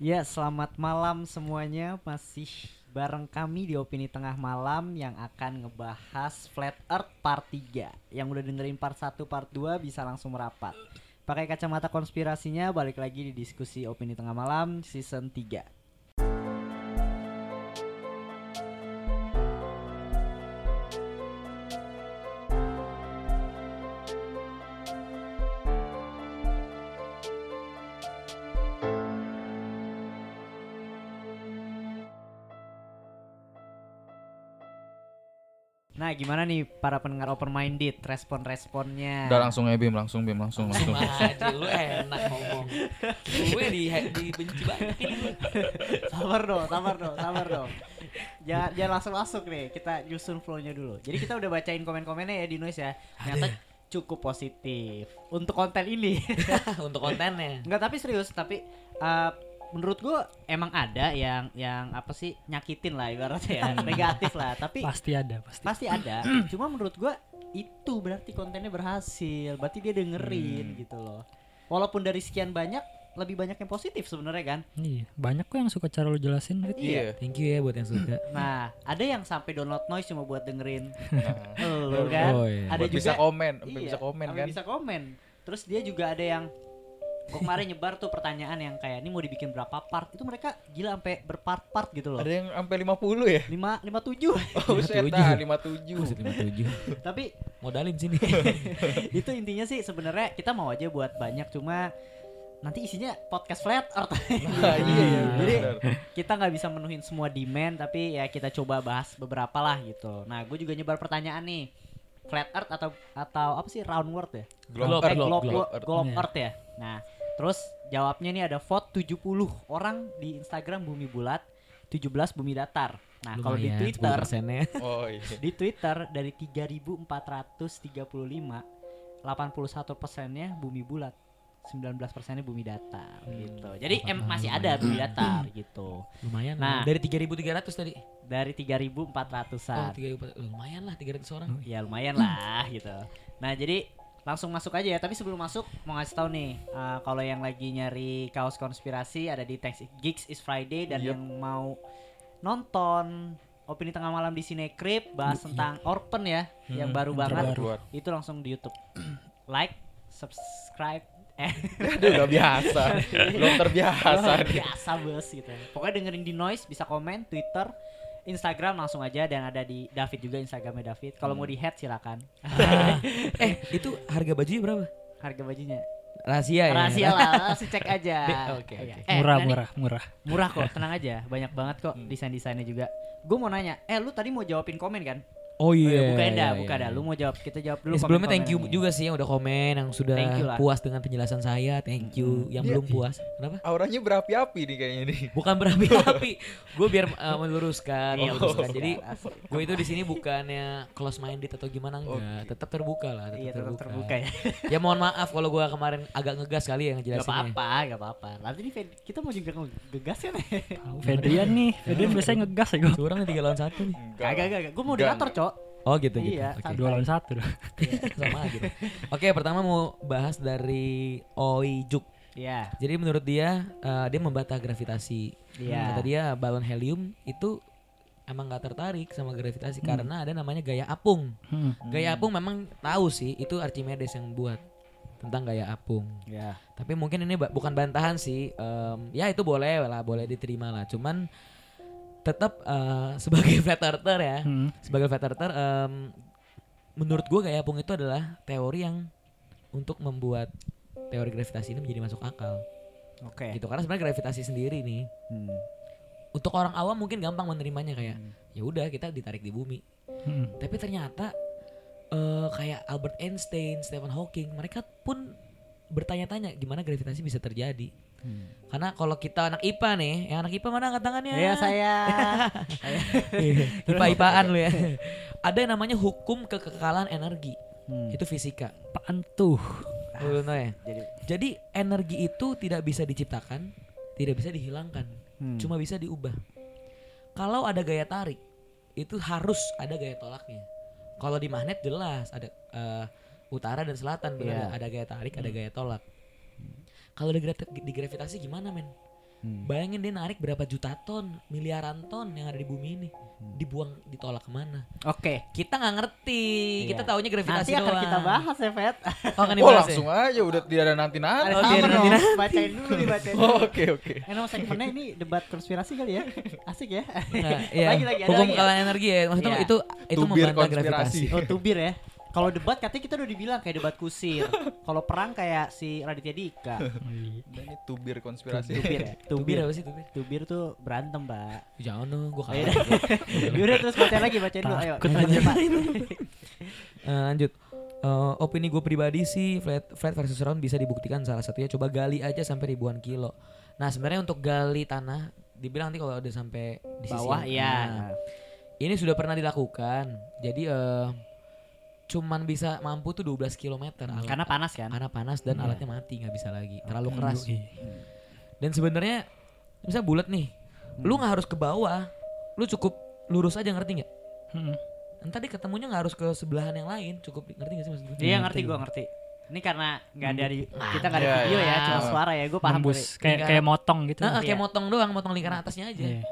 Ya, selamat malam semuanya. Masih bareng kami di Opini Tengah Malam yang akan ngebahas Flat Earth Part 3. Yang udah dengerin part 1, part 2 bisa langsung merapat. Pakai kacamata konspirasinya balik lagi di diskusi Opini Tengah Malam season 3. Gimana nih para pendengar open minded respon-responnya? Udah langsung ya Bim, langsung Bim, langsung langsung. aja lu enak ngomong. Gue di dibenci banget sabar dong, sabar dong, sabar dong. Jangan jangan langsung masuk nih. Kita nyusun flow-nya dulu. Jadi kita udah bacain komen-komennya ya di noise ya. Ternyata cukup positif untuk konten ini. Untuk kontennya. Enggak tapi serius, tapi uh, menurut gua emang ada yang yang apa sih nyakitin lah ibaratnya ya, negatif lah. Tapi Pasti ada, pasti. pasti ada. Cuma menurut gua itu berarti kontennya berhasil. Berarti dia dengerin gitu loh. Walaupun dari sekian banyak lebih banyak yang positif sebenarnya kan. Iya, banyak kok yang suka cara lu jelasin, Rit. Iya. Thank you ya buat yang suka. Nah, ada yang sampai download noise cuma buat dengerin. Nah, Lu kan? Oh, iya. Ada buat juga bisa komen, Iya, bisa komen kan. bisa komen. Terus dia juga ada yang gua kemarin nyebar tuh pertanyaan yang kayak ini mau dibikin berapa part? Itu mereka gila sampai berpart-part gitu loh. Ada yang sampai 50 ya? lima lima tujuh Oh, set 57. dah, 57. Buset 57. tapi Modalin sini. itu intinya sih sebenarnya kita mau aja buat banyak cuma nanti isinya podcast flat earth Nah, iya, iya. Jadi benar. kita nggak bisa menuhin semua demand tapi ya kita coba bahas beberapa lah gitu nah gue juga nyebar pertanyaan nih flat earth atau atau apa sih round world ya Globe Eh, Earth, globe, Globe globe, globe earth ya nah terus jawabnya nih ada vote 70 orang di Instagram bumi bulat 17 bumi datar nah kalau di Twitter 10%-nya. Oh iya. di Twitter dari 3435 81 persennya bumi bulat 19 persennya bumi datar gitu jadi em, masih ada bumi datar gitu Lumayan. Nah. Dari 3.300 tadi. dari 3400an Oh, 3 lumayan lah 300 orang. ya lumayan lah gitu nah jadi langsung masuk aja ya tapi sebelum masuk mau ngasih tahu nih eh, kalau yang lagi nyari kaos konspirasi ada di Thanks Gigs is Friday dan Yep. yang mau nonton opini tengah malam di Cinecrip bahas tentang Orphan ya yang Hmm, baru yang banget terbaru. Keluar. itu langsung di YouTube like subscribe eh Aduh, udah biasa. Belum terbiasa nih. biasa bos gitu pokoknya dengerin di noise bisa komen Twitter Instagram langsung aja dan ada di David juga Instagramnya David kalau mau di head silakan Ah. eh, itu harga bajunya berapa? harga bajunya Rahasia ya. rahasia lah langsung cek aja Oke, Iya. oke. Eh, murah, nah nih, murah, murah. murah kok tenang aja banyak banget kok Hmm. desain desainnya juga gue mau nanya eh lu tadi mau jawabin komen kan Oh iya. bukan dah iya, bukan iya. dah lu mau jawab kita jawab dulu Ya, sebelumnya thank you komen-komennya. juga sih yang udah komen yang sudah Thank you lah. puas dengan penjelasan saya. Thank you. Yang Dia- belum puas. Kenapa? Auranya berapi-api nih kayaknya nih. Bukan berapi-api. gue biar uh, meluruskan, Iya, meluruskan. Jadi gue itu di sini bukannya close minded atau gimana enggak, tetap terbuka lah, tetap iya tetap terbuka. terbuka ya ya mohon maaf kalau gue kemarin agak ngegas kali ya Gak ngejelasinnya. apa-apa, gak apa-apa. Nanti nih kita mau juga ngegas ya nih. Fedrian nih, Fedrian biasanya ngegas ya gue. Curang nih tiga lawan satu nih. Enggak. Kagak, kagak. Gue moderator, Cok. Oh gitu gitu. Iya, Oke. santai. Dua lawan satu dah. Sama aja. dong. Oke, pertama mau bahas dari Oi Juk. Iya. Jadi menurut dia eh, dia membantah gravitasi. Iya. Kata dia balon helium itu emang nggak tertarik sama gravitasi karena ada namanya gaya apung. Hmm. Gaya apung memang tahu sih itu Archimedes yang buat tentang gaya apung. Iya. Tapi mungkin ini bukan bantahan sih. Em, ya itu boleh lah, boleh diterima lah. Cuman tetap eh, sebagai flat earther ya, Hmm. sebagai flat earther em, menurut gua gaya apung itu adalah teori yang untuk membuat teori gravitasi ini menjadi masuk akal. Oke. Gitu karena sebenarnya gravitasi sendiri nih Hmm. untuk orang awam mungkin gampang menerimanya kayak ya udah kita ditarik di bumi. Hmm. Tapi ternyata eh, kayak Albert Einstein, Stephen Hawking, mereka pun bertanya-tanya gimana gravitasi bisa terjadi. Hmm. Karena kalau kita anak IPA nih, yang anak IPA mana angkat tangannya? Iya, saya. IPA-IPAan lu ya. Ada yang namanya hukum kekekalan energi. Hmm. Itu fisika. Apaan tuh? Lu ya? Jadi Jadi energi itu tidak bisa diciptakan, tidak bisa dihilangkan, Hmm. cuma bisa diubah. Kalau ada gaya tarik, itu harus ada gaya tolaknya. Kalau di magnet jelas ada eh, utara dan selatan, Iya. nggak? ada gaya tarik, ada gaya tolak. Kalau di, gra- di gravitasi gimana men? Hmm. Bayangin dia narik berapa juta ton, miliaran ton yang ada di bumi ini. Hmm. Dibuang, ditolak ke mana? Oke. Kita nggak ngerti. Kita Iya. taunya gravitasi Nanti akan doang. kita bahas ya, Fet. Oh, kan Oh ya? langsung aja udah tidak ada nanti nanti. Oh, biar nanti- nanti bacain dulu nih, bacain dulu. Oh, Oke oke. Eh, nama segmennya ini debat konspirasi kali ya? Asik ya? Nah, iya. Lagi, lagi, ada Hukum lagi ya? energi ya. Maksudnya Iya. itu itu Tubir membantah konspirasi. gravitasi. Oh, tubir ya. Kalau debat katanya kita udah dibilang kayak debat kusir. Kalau perang kayak si Raditya Dika. Dan ini tubir konspirasi. Tubir ya. Tubir Tubir. apa sih tubir? Tubir tuh berantem, Mbak. Jangan dong, gua Ayo kalah. dah. Yaudah terus bacain lagi, bacain dulu. Ayo. Lanjut, Pak. Eh, lanjut. Eh, opini gue pribadi sih flat, flat versus round bisa dibuktikan salah satunya coba gali aja sampai ribuan kilo. Nah sebenarnya untuk gali tanah dibilang nanti kalau udah sampai di Bawah iya. Nah, ini sudah pernah dilakukan. Jadi eh cuman bisa mampu tuh 12 km alat. Karena panas kan? karena panas dan Iya. alatnya mati nggak bisa lagi terlalu keras. Yoi. Dan sebenarnya bisa bulat nih. Lu nggak harus ke bawah. Lu cukup lurus aja ngerti nggak? Mm-mm. Entar deh ketemunya nggak harus ke sebelahan yang lain. Cukup ngerti gak sih maksud gue? Iya ngerti gua ngerti. Ini karena nggak ada di kita nggak ada Iya, video ya, iya. cuma suara ya. Gue paham Buri. kayak Tinggal- kayak motong gitu. Nah, kayak Iya. motong doang, motong lingkaran atasnya aja. Iya.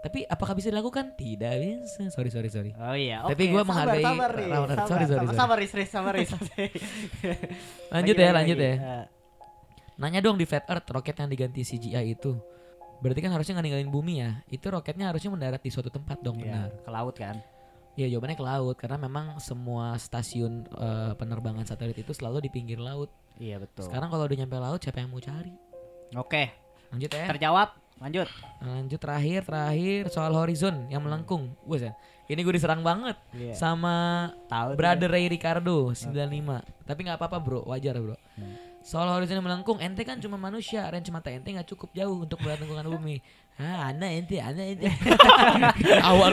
Tapi apakah bisa dilakukan? Tidak bisa. Sorry, sorry, sorry. Oh iya, Tapi oke. gua Sabar, menghargai sabar, Riz. Rawan. Sabar, Sorry, sorry, sabar, sorry. sabar, Riz, sabar. Lanjut Lagi, ya, lagi, lanjut lagi. ya. Eh, Nanya dong di Flat Earth roket yang diganti CGI itu. Berarti kan harusnya nggak ninggalin bumi ya. Itu roketnya harusnya mendarat di suatu tempat dong, Iya, benar. ke laut kan. Iya, jawabannya ke laut karena memang semua stasiun eh, penerbangan satelit itu selalu di pinggir laut. Iya betul. Sekarang kalau udah nyampe laut siapa yang mau cari? Oke, Lanjut ya. terjawab. Lanjut. Lanjut terakhir terakhir soal horizon yang melengkung. Wes ya. Ini gue diserang banget Iya. sama tuh Brother Ray Ricardo 95. Tapi nggak apa-apa bro, wajar bro. Hmm. Soal horizon yang melengkung, ente kan cuma manusia, range mata ente nggak cukup jauh untuk melihat lingkungan bumi. Ah, anda ente, anda ente. Awal.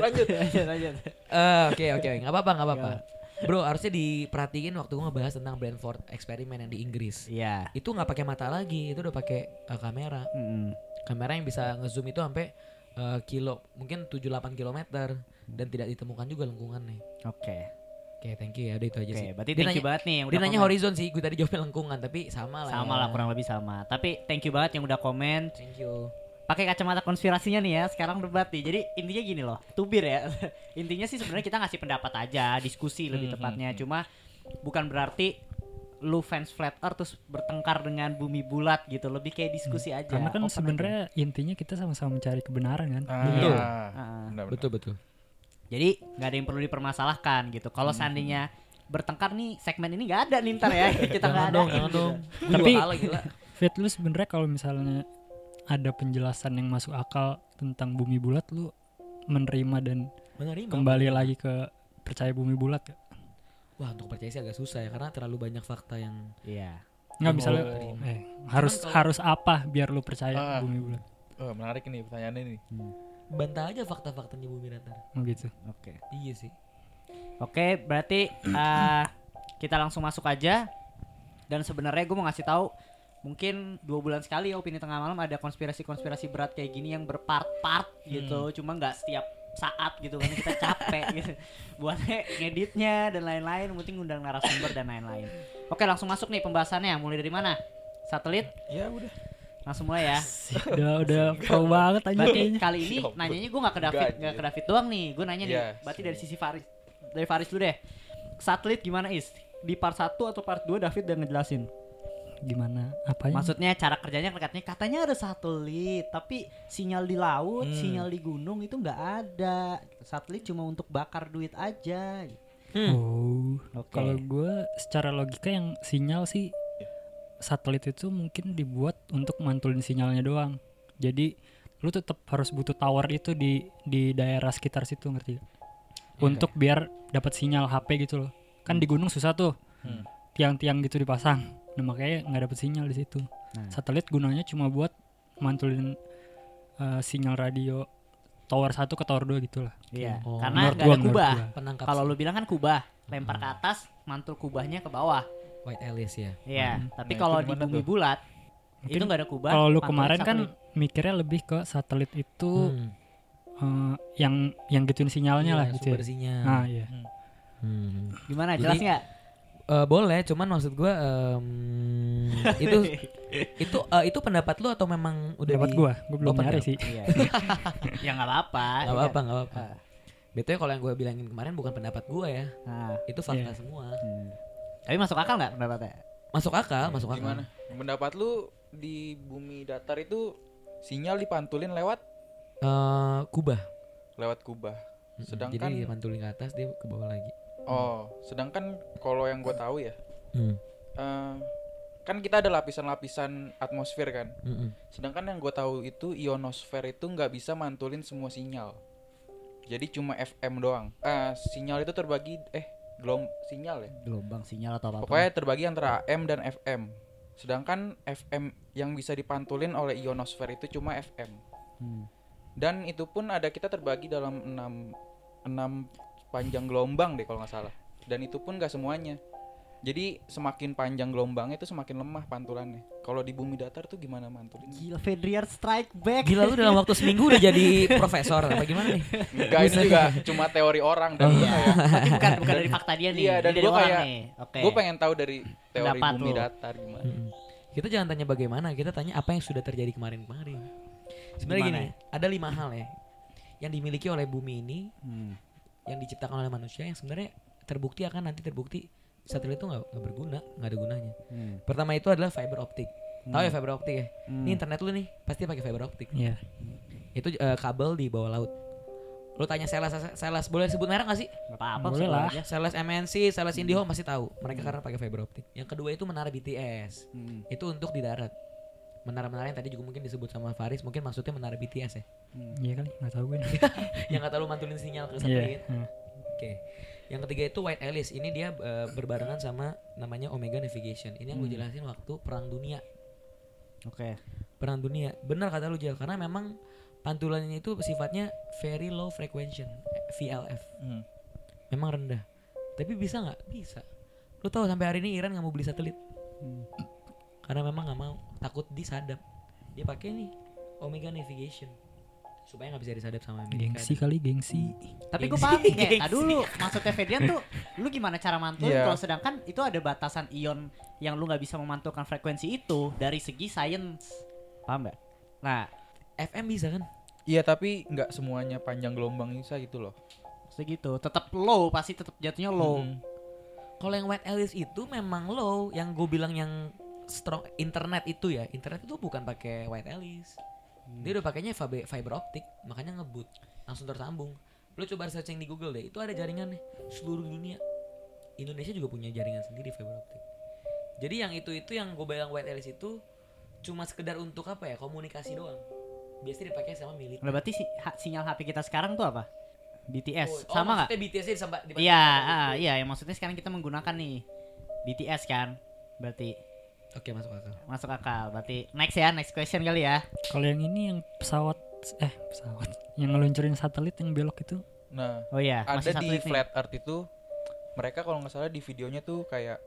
lanjut. lanjut, lanjut. Eh, Oke oke, nggak apa-apa nggak apa-apa. Bro, harusnya diperhatiin waktu gue ngebahas tentang Brentford eksperimen yang di Inggris. Iya. Itu nggak pakai mata lagi, itu udah pakai eh, kamera. Mm-mm. kamera yang bisa ngezoom itu sampai eh, kilo mungkin 7-8 kilometer dan tidak ditemukan juga lingkungannya Oke. oke thank you ya udah itu aja Oke, sih berarti dia thank you nanya, banget nih yang dia udah nanya komen. horizon sih gue tadi jawabnya lengkungan tapi sama lah Sama ya. lah kurang lebih sama. Tapi thank you banget yang udah komen. thank you Pakai kacamata konspirasinya nih ya. Sekarang debat nih. Jadi intinya gini loh. Tubir ya. intinya sih sebenarnya kita ngasih pendapat aja, diskusi lebih Hmm, tepatnya. Cuma bukan berarti lu fans flat earth terus bertengkar dengan bumi bulat gitu. Lebih kayak diskusi aja. Karena kan sebenarnya intinya kita sama-sama mencari kebenaran kan. Ah, Betul. Ah. benar, benar. betul betul Jadi nggak ada yang perlu dipermasalahkan gitu. Kalau Hmm. seandainya bertengkar nih segmen ini nggak ada nih ntar ya kita nggak ada dong jangan dong Tapi- Fit lu sebenarnya kalau misalnya ada penjelasan yang masuk akal tentang bumi bulat lu menerima dan menerima kembali lagi ke percaya bumi bulat gak? wah untuk percaya sih agak susah ya karena terlalu banyak fakta yang iya Nggak Oh. misalnya eh, harus kalau- harus apa biar lu percaya Ah. bumi bulat? Oh, menarik nih pertanyaannya nih. bantah aja fakta-faktanya bumi datar Oh gitu. oke iya sih oke berarti eh, kita langsung masuk aja dan sebenarnya gue mau ngasih tahu mungkin dua bulan sekali ya opini tengah malam ada konspirasi-konspirasi berat kayak gini yang berpart-part gitu. Cuma nggak setiap saat gitu kan kita capek gitu. Buatnya ngeditnya dan lain-lain penting undang narasumber dan lain-lain. Oke langsung masuk nih pembahasannya. Mulai dari mana? Satelit? Ya udah. langsung mulai ya. Udah udah pro banget aja Berarti kayaknya. kali ini Ya nanyanya gue gak ke David, Enggak, nggak ke David doang nih. Gue nanya nih, Iya, berarti dari sisi Faris, dari Faris dulu deh. Satelit gimana is? Di part 1 atau part 2 David udah ngejelasin. Gimana? Apanya? Maksudnya cara kerjanya katanya katanya ada satelit, tapi sinyal di laut, Hmm. sinyal di gunung itu nggak ada. Satelit cuma untuk bakar duit aja. Hmm. Oh. Oke. Kalau gue secara logika yang sinyal sih satelit itu mungkin dibuat untuk mantulin sinyalnya doang. Jadi lu tetap harus butuh tower itu di di daerah sekitar situ ngerti? gak? Untuk biar dapat sinyal HP gitu loh. Kan di gunung susah tuh. Hmm. Tiang-tiang gitu dipasang. Nah, makanya nggak dapet sinyal di situ. Nah. Satelit gunanya cuma buat mantulin eh, sinyal radio tower 1 ke tower 2 gitu lah. Iya, Oh. karena Menurut nggak ada kubah. Kalau lu bilang kan kubah, lempar ke atas, mantul kubahnya ke bawah. white alias ya Iya, tapi Nah, kalau di gimana bumi tuh? bulat Mungkin itu nggak ada kubah. Kalau lu kemarin kan mikirnya lebih ke satelit itu Hmm. eh, yang yang gituin sinyalnya Iya, lah gitu ya. sinyal. Nah, iya. Hmm. gimana? Jadi- Jelas nggak? Eh, boleh, cuman maksud gua em, itu itu eh, itu pendapat lu atau memang udah Dapat di- gua, gua belum Oh, nyari pendapat. sih. Iya. ya nggak apa-apa. Nggak apa-apa, nggak apa-apa. Ah. Betulnya kalau yang gue bilangin kemarin bukan pendapat gua ya, Nah, itu fakta Iya. semua. hmm. Tapi masuk akal nggak pendapatnya? Masuk akal, masuk akal. Gimana? Pendapat lu di bumi datar itu sinyal dipantulin lewat Eh, kubah. lewat kubah. Sedangkan jadi dipantulin ke atas dia ke bawah lagi. Oh, sedangkan kalau yang gue tahu ya, Hmm. eh, kan kita ada lapisan-lapisan atmosfer kan. Mm-mm. Sedangkan yang gue tahu itu ionosfer itu nggak bisa mantulin semua sinyal. Jadi cuma FM doang. Eh, sinyal itu terbagi eh gelom sinyal ya. Gelombang sinyal atau apa? Pokoknya terbagi antara AM dan FM. Sedangkan FM yang bisa dipantulin oleh ionosfer itu cuma FM. Hmm. Dan itu pun ada kita terbagi dalam 6 6 panjang gelombang deh kalau nggak salah. Dan itu pun nggak semuanya. Jadi semakin panjang gelombangnya itu semakin lemah pantulannya. Kalau di bumi datar tuh gimana mantulin? Gila Fedriar strike back. Gila lu dalam waktu seminggu udah jadi profesor apa gimana nih? Enggak ini juga cuma teori orang dan Iya. kayak Berarti bukan bukan dari fakta dia nih. Iya, dan orang kayak- nih. Oke. gue pengen tahu dari teori Pendapat bumi lu. datar gimana. Mm-mm. Kita jangan tanya bagaimana, kita tanya apa yang sudah terjadi kemarin-kemarin. Sebenarnya gini, ada lima hal ya yang dimiliki oleh bumi ini, Hmm. Yang diciptakan oleh manusia yang sebenarnya terbukti akan nanti terbukti satelit itu nggak nggak berguna, nggak ada gunanya. Hmm. Pertama itu adalah fiber optik. Tahu ya fiber optik ya? Hmm. Ini internet lu nih pasti pakai fiber optik. Iya. Itu eh, kabel di bawah laut. Lu tanya sales sales boleh sebut merek gak sih? Nggak apa-apa Boleh lah. aja. Sales MNC, sales IndiHome pasti tahu. Mereka karena pakai fiber optik. Yang kedua itu menara BTS. Hmm. Itu untuk di darat. Menara-menara yang tadi juga mungkin disebut sama Faris, mungkin maksudnya menara BTS ya. Iya kali, nggak tahu gue. yang kata lu mantulin sinyal ke Iya. satelit. hmm. Oke. Yang ketiga itu White Alice. Ini dia eh, berbarengan sama namanya Omega Navigation. Ini yang gue Hmm. jelasin waktu perang dunia. Oke. Perang dunia. Benar kata lu Jel, karena memang pantulannya itu sifatnya very low frequency, VLF. Hmm. Memang rendah. Tapi bisa nggak? Bisa. Lu tahu sampai hari ini Iran nggak mau beli satelit Hmm. Karena memang nggak mau, takut disadap. Dia pakai nih Omega Navigation supaya nggak bisa disadap sama Amerika. Gengsi kali, gengsi. Tapi gue paham nih, gengsi. kayak dulu maksudnya Fedrian tuh, lu gimana cara mantulin Iya. kalau sedangkan itu ada batasan ion yang lu nggak bisa memantulkan frekuensi itu dari segi sains, paham nggak? Nah, FM bisa kan? Iya tapi nggak semuanya panjang gelombang bisa gitu loh. segitu, tetap low, pasti tetap jatuhnya low. Mm. Kalau yang White Alice itu memang low, yang gue bilang yang strong internet itu ya, internet itu bukan pakai White Alice. Dia udah pakainya fiber, fiber optik, makanya ngebut, langsung tersambung. Lu coba searching di Google deh, itu ada jaringan nih seluruh dunia. Indonesia juga punya jaringan sendiri fiber optik. Jadi yang itu itu yang gue bilang White Alice itu cuma sekedar untuk apa ya komunikasi doang. Biasanya dipakai sama milik. Berarti si, ha- sinyal HP kita sekarang tuh apa? BTS, Oh, sama nggak? maksudnya BTS Iya, sama ah, gitu. iya, yang maksudnya sekarang kita menggunakan nih BTS kan, berarti Oke masuk akal. masuk akal. Berarti next ya, next question kali ya. Kalau yang ini yang pesawat eh pesawat yang ngeluncurin satelit yang belok itu Nah Oh iya, ada di nih. flat earth itu mereka kalau nggak salah di videonya tuh kayak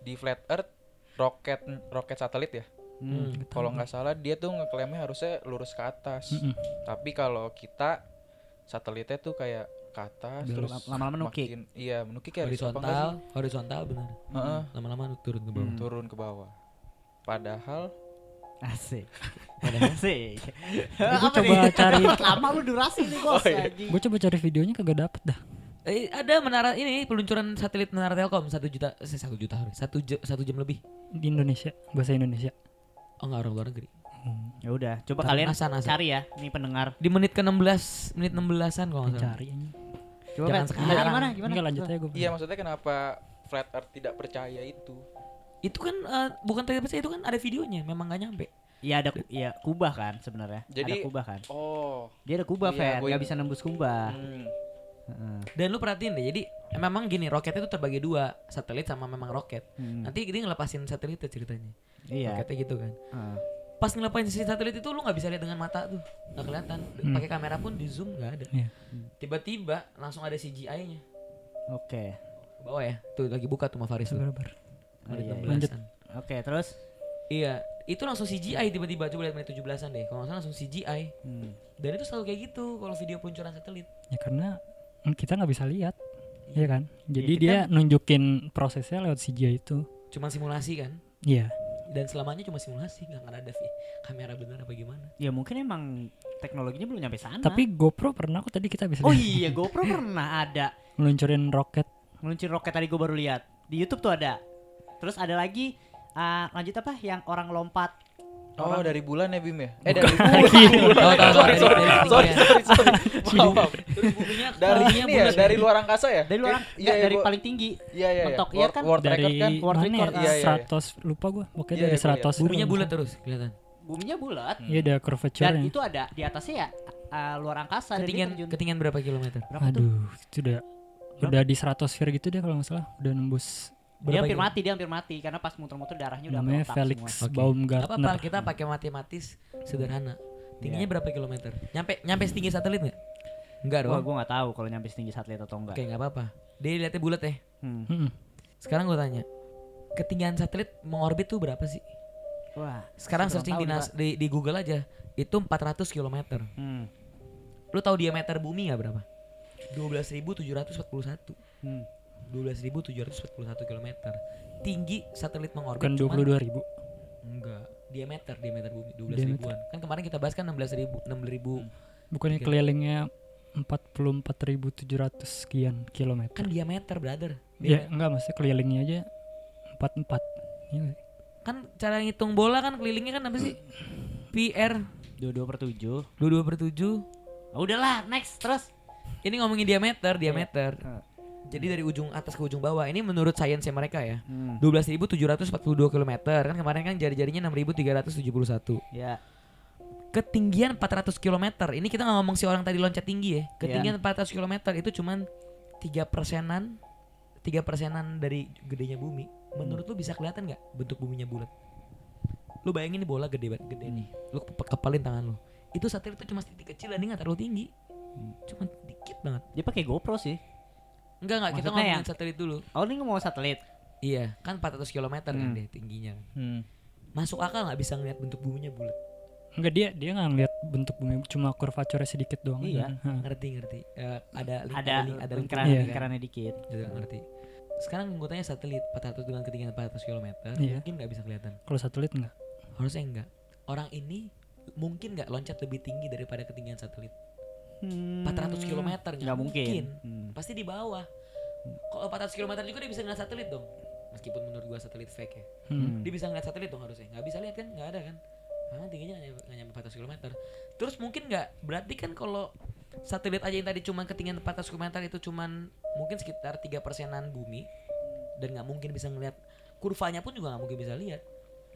di flat earth roket roket satelit ya. Hmm. tahu Kalau nggak salah dia tuh ngeklaimnya harusnya lurus ke atas. Mm-mm. Tapi kalau kita satelitnya tuh kayak ke atas Belok- terus lama-lama nukik. makin- Iya menukik ya Horizontal, horizontal benar. Heeh, Lama-lama turun ke bawah. Hmm. turun ke bawah. Padahal Asik. Asik. gua Apa coba nih? cari- lama lu durasi nih, Bos. Oh, iya. gue coba cari videonya kagak dapet dah Eh, ada menara ini peluncuran satelit menara Telkom satu juta, eh, satu juta sorry, satu jam, satu jam lebih. di Indonesia bahasa Indonesia Oh nggak orang luar negeri. Ya udah, coba Ntar kalian NASA, NASA. cari ya, nih pendengar. Di menit ke 16 menit 16-an kalau nggak salah. cari ini Coba Jangan sekarang. gimana gimana? enggak lanjut aja gue iya maksudnya kenapa flat earth tidak percaya itu? Itu kan eh, bukan tidak percaya itu kan ada videonya, memang nggak nyampe. Iya ada iya kubah kan sebenarnya. Jadi- ada kubah kan. Oh. Dia ada kubah, Iya, Nggak bisa nembus kubah. hmm. Heeh. Dan lu perhatiin deh, jadi memang gini roket itu terbagi dua, satelit sama memang roket. Hmm. Nanti dia ngelepasin satelit ceritanya. Iya. Roketnya gitu kan. Heeh. Pas ngelepasin si satelit itu lu nggak bisa lihat dengan mata tuh, nggak kelihatan. Hmm. Pakai kamera pun di zoom nggak ada. Iya. Tiba-tiba langsung ada CGI-nya. Oke. Ke bawah ya, tuh lagi buka tuh sama Faris tuh. Sabar, Oh, Menit iya, iya. 16-an. Lanjut. Oke, terus Iya, itu langsung CGI tiba-tiba coba lihat menit 17-an deh. Kalau nggak salah langsung CGI. hmm. Dan itu selalu kayak gitu kalau video peluncuran satelit. ya karena mm, kita nggak bisa lihat Iya kan? Jadi kita- dia nunjukin prosesnya lewat CGI itu. Cuma simulasi kan? Iya. Dan selamanya cuma simulasi, nggak akan ada kamera bener apa gimana. Ya mungkin emang teknologinya belum nyampe sana. Tapi GoPro pernah kok tadi kita bisa Oh lihat. iya GoPro pernah ada meluncurin roket. Meluncur roket tadi gue baru lihat di YouTube tuh ada. Terus ada lagi ah, lanjut apa yang orang lompat. Oh Orang- dari bulan ya Bim ya? Eh dari Tahu tahu tahu sorry, dari- sorry, dari sorry, sorry, sorry. Maaf, maaf. Terus buminya Dari ini ya, dari luar angkasa ya? dari luar Iya, enggak, iya, dari gua- paling tinggi. Iya, iya, iya. mentok, iya World- kan? World dari record kan? World mana ya? record, iya, iya, iya. 100 lupa gua. Pokoknya Iya, dari iya, gua lihat. 100 buminya bulat terus kelihatan. Buminya bulat. Iya ada Dan curvature-nya. itu ada di atasnya ya ah, luar angkasa dan Ketinggian ketinggian berapa kilometer? Aduh, itu udah udah di stratosfer gitu deh kalau nggak salah. Udah nembus Dia hampir mati, dia hampir mati karena pas muter-muter darahnya udah namanya Felix semua. Oke. Baumgartner. Apa apa kita pakai matematis sederhana. Tingginya Iya. berapa kilometer? Nyampe nyampe setinggi satelit nggak? Enggak Wah, dong. gue nggak tahu kalau nyampe setinggi satelit atau enggak. Oke nggak apa-apa. Dia lihatnya bulat ya. Hmm. Mm-mm. Sekarang gue tanya, ketinggian satelit mengorbit tuh berapa sih? Wah, Sekarang searching di, nas- di, di Google aja, itu 400 km. Hmm. Lu tahu diameter bumi nggak berapa? 12.741. Hmm. 12.741 km. Tinggi satelit mengorbit Bukan 22 ribu. enggak. Diameter diameter bumi 12 Diameter. ribuan. Kan kemarin kita bahas kan 16 ribu 6 ribu. Bukannya Oke. kelilingnya 44.700 sekian kilometer. Kan diameter brother. Ya Diameter. enggak maksudnya kelilingnya aja 44. Iya? Kan cara ngitung bola kan kelilingnya kan apa sih? PR Dua-dua per tujuh. 22 per 7 Ah, udahlah, next terus. Ini ngomongin diameter, diameter. Heeh. Jadi dari ujung atas ke ujung bawah. Ini menurut sainsnya mereka ya. Hmm. 12.742 km. Kan kemarin kan jari-jarinya 6.371. Ya. Ketinggian 400 km. Ini kita ngomong si orang tadi loncat tinggi ya. Ketinggian 400 km itu cuman 3 persenan 3 persenan dari gedenya bumi. Menurut lu bisa kelihatan nggak bentuk buminya bulat? Lu bayangin nih bola gede banget, gede nih. Lu ke- kepalin tangan lu. Itu satelit itu cuma titik kecil dan dia nggak terlalu tinggi. Cuma dikit banget. Dia pakai GoPro sih. Enggak enggak kita ngomongin yang- satelit dulu. Oh, ini ngomong satelit. Iya, kan 400 km kan Hmm. deh tingginya. Hmm. Masuk akal nggak bisa ngeliat bentuk buminya bulat? Enggak dia dia nggak ngeliat bentuk bumi cuma curvature sedikit doang. Iya. Hah. Ngerti ngerti. Eh, ada link, Ada link, ada link lingkaran Iya. lingkarannya dikit. Gitu, ngerti. Sekarang gue tanya satelit 400 dengan ketinggian 400 km Iya. mungkin nggak bisa kelihatan. Kalau satelit enggak. Harusnya enggak. Orang ini mungkin nggak loncat lebih tinggi daripada ketinggian satelit. 400 km Nggak mungkin. Hmm. Pasti di bawah. Kalau 400 km juga dia bisa ngeliat satelit dong. Meskipun menurut gua satelit fake ya. Hmm. Dia bisa ngeliat satelit dong harusnya. Nggak bisa lihat kan? Nggak ada kan? Memang tingginya nggak nyampe- nggak nyampe 400 km. Terus mungkin nggak berarti kan kalau satelit aja yang tadi cuma ketinggian 400 km itu cuman mungkin sekitar tiga persenan bumi dan nggak mungkin bisa ngeliat kurvanya pun juga nggak mungkin bisa lihat.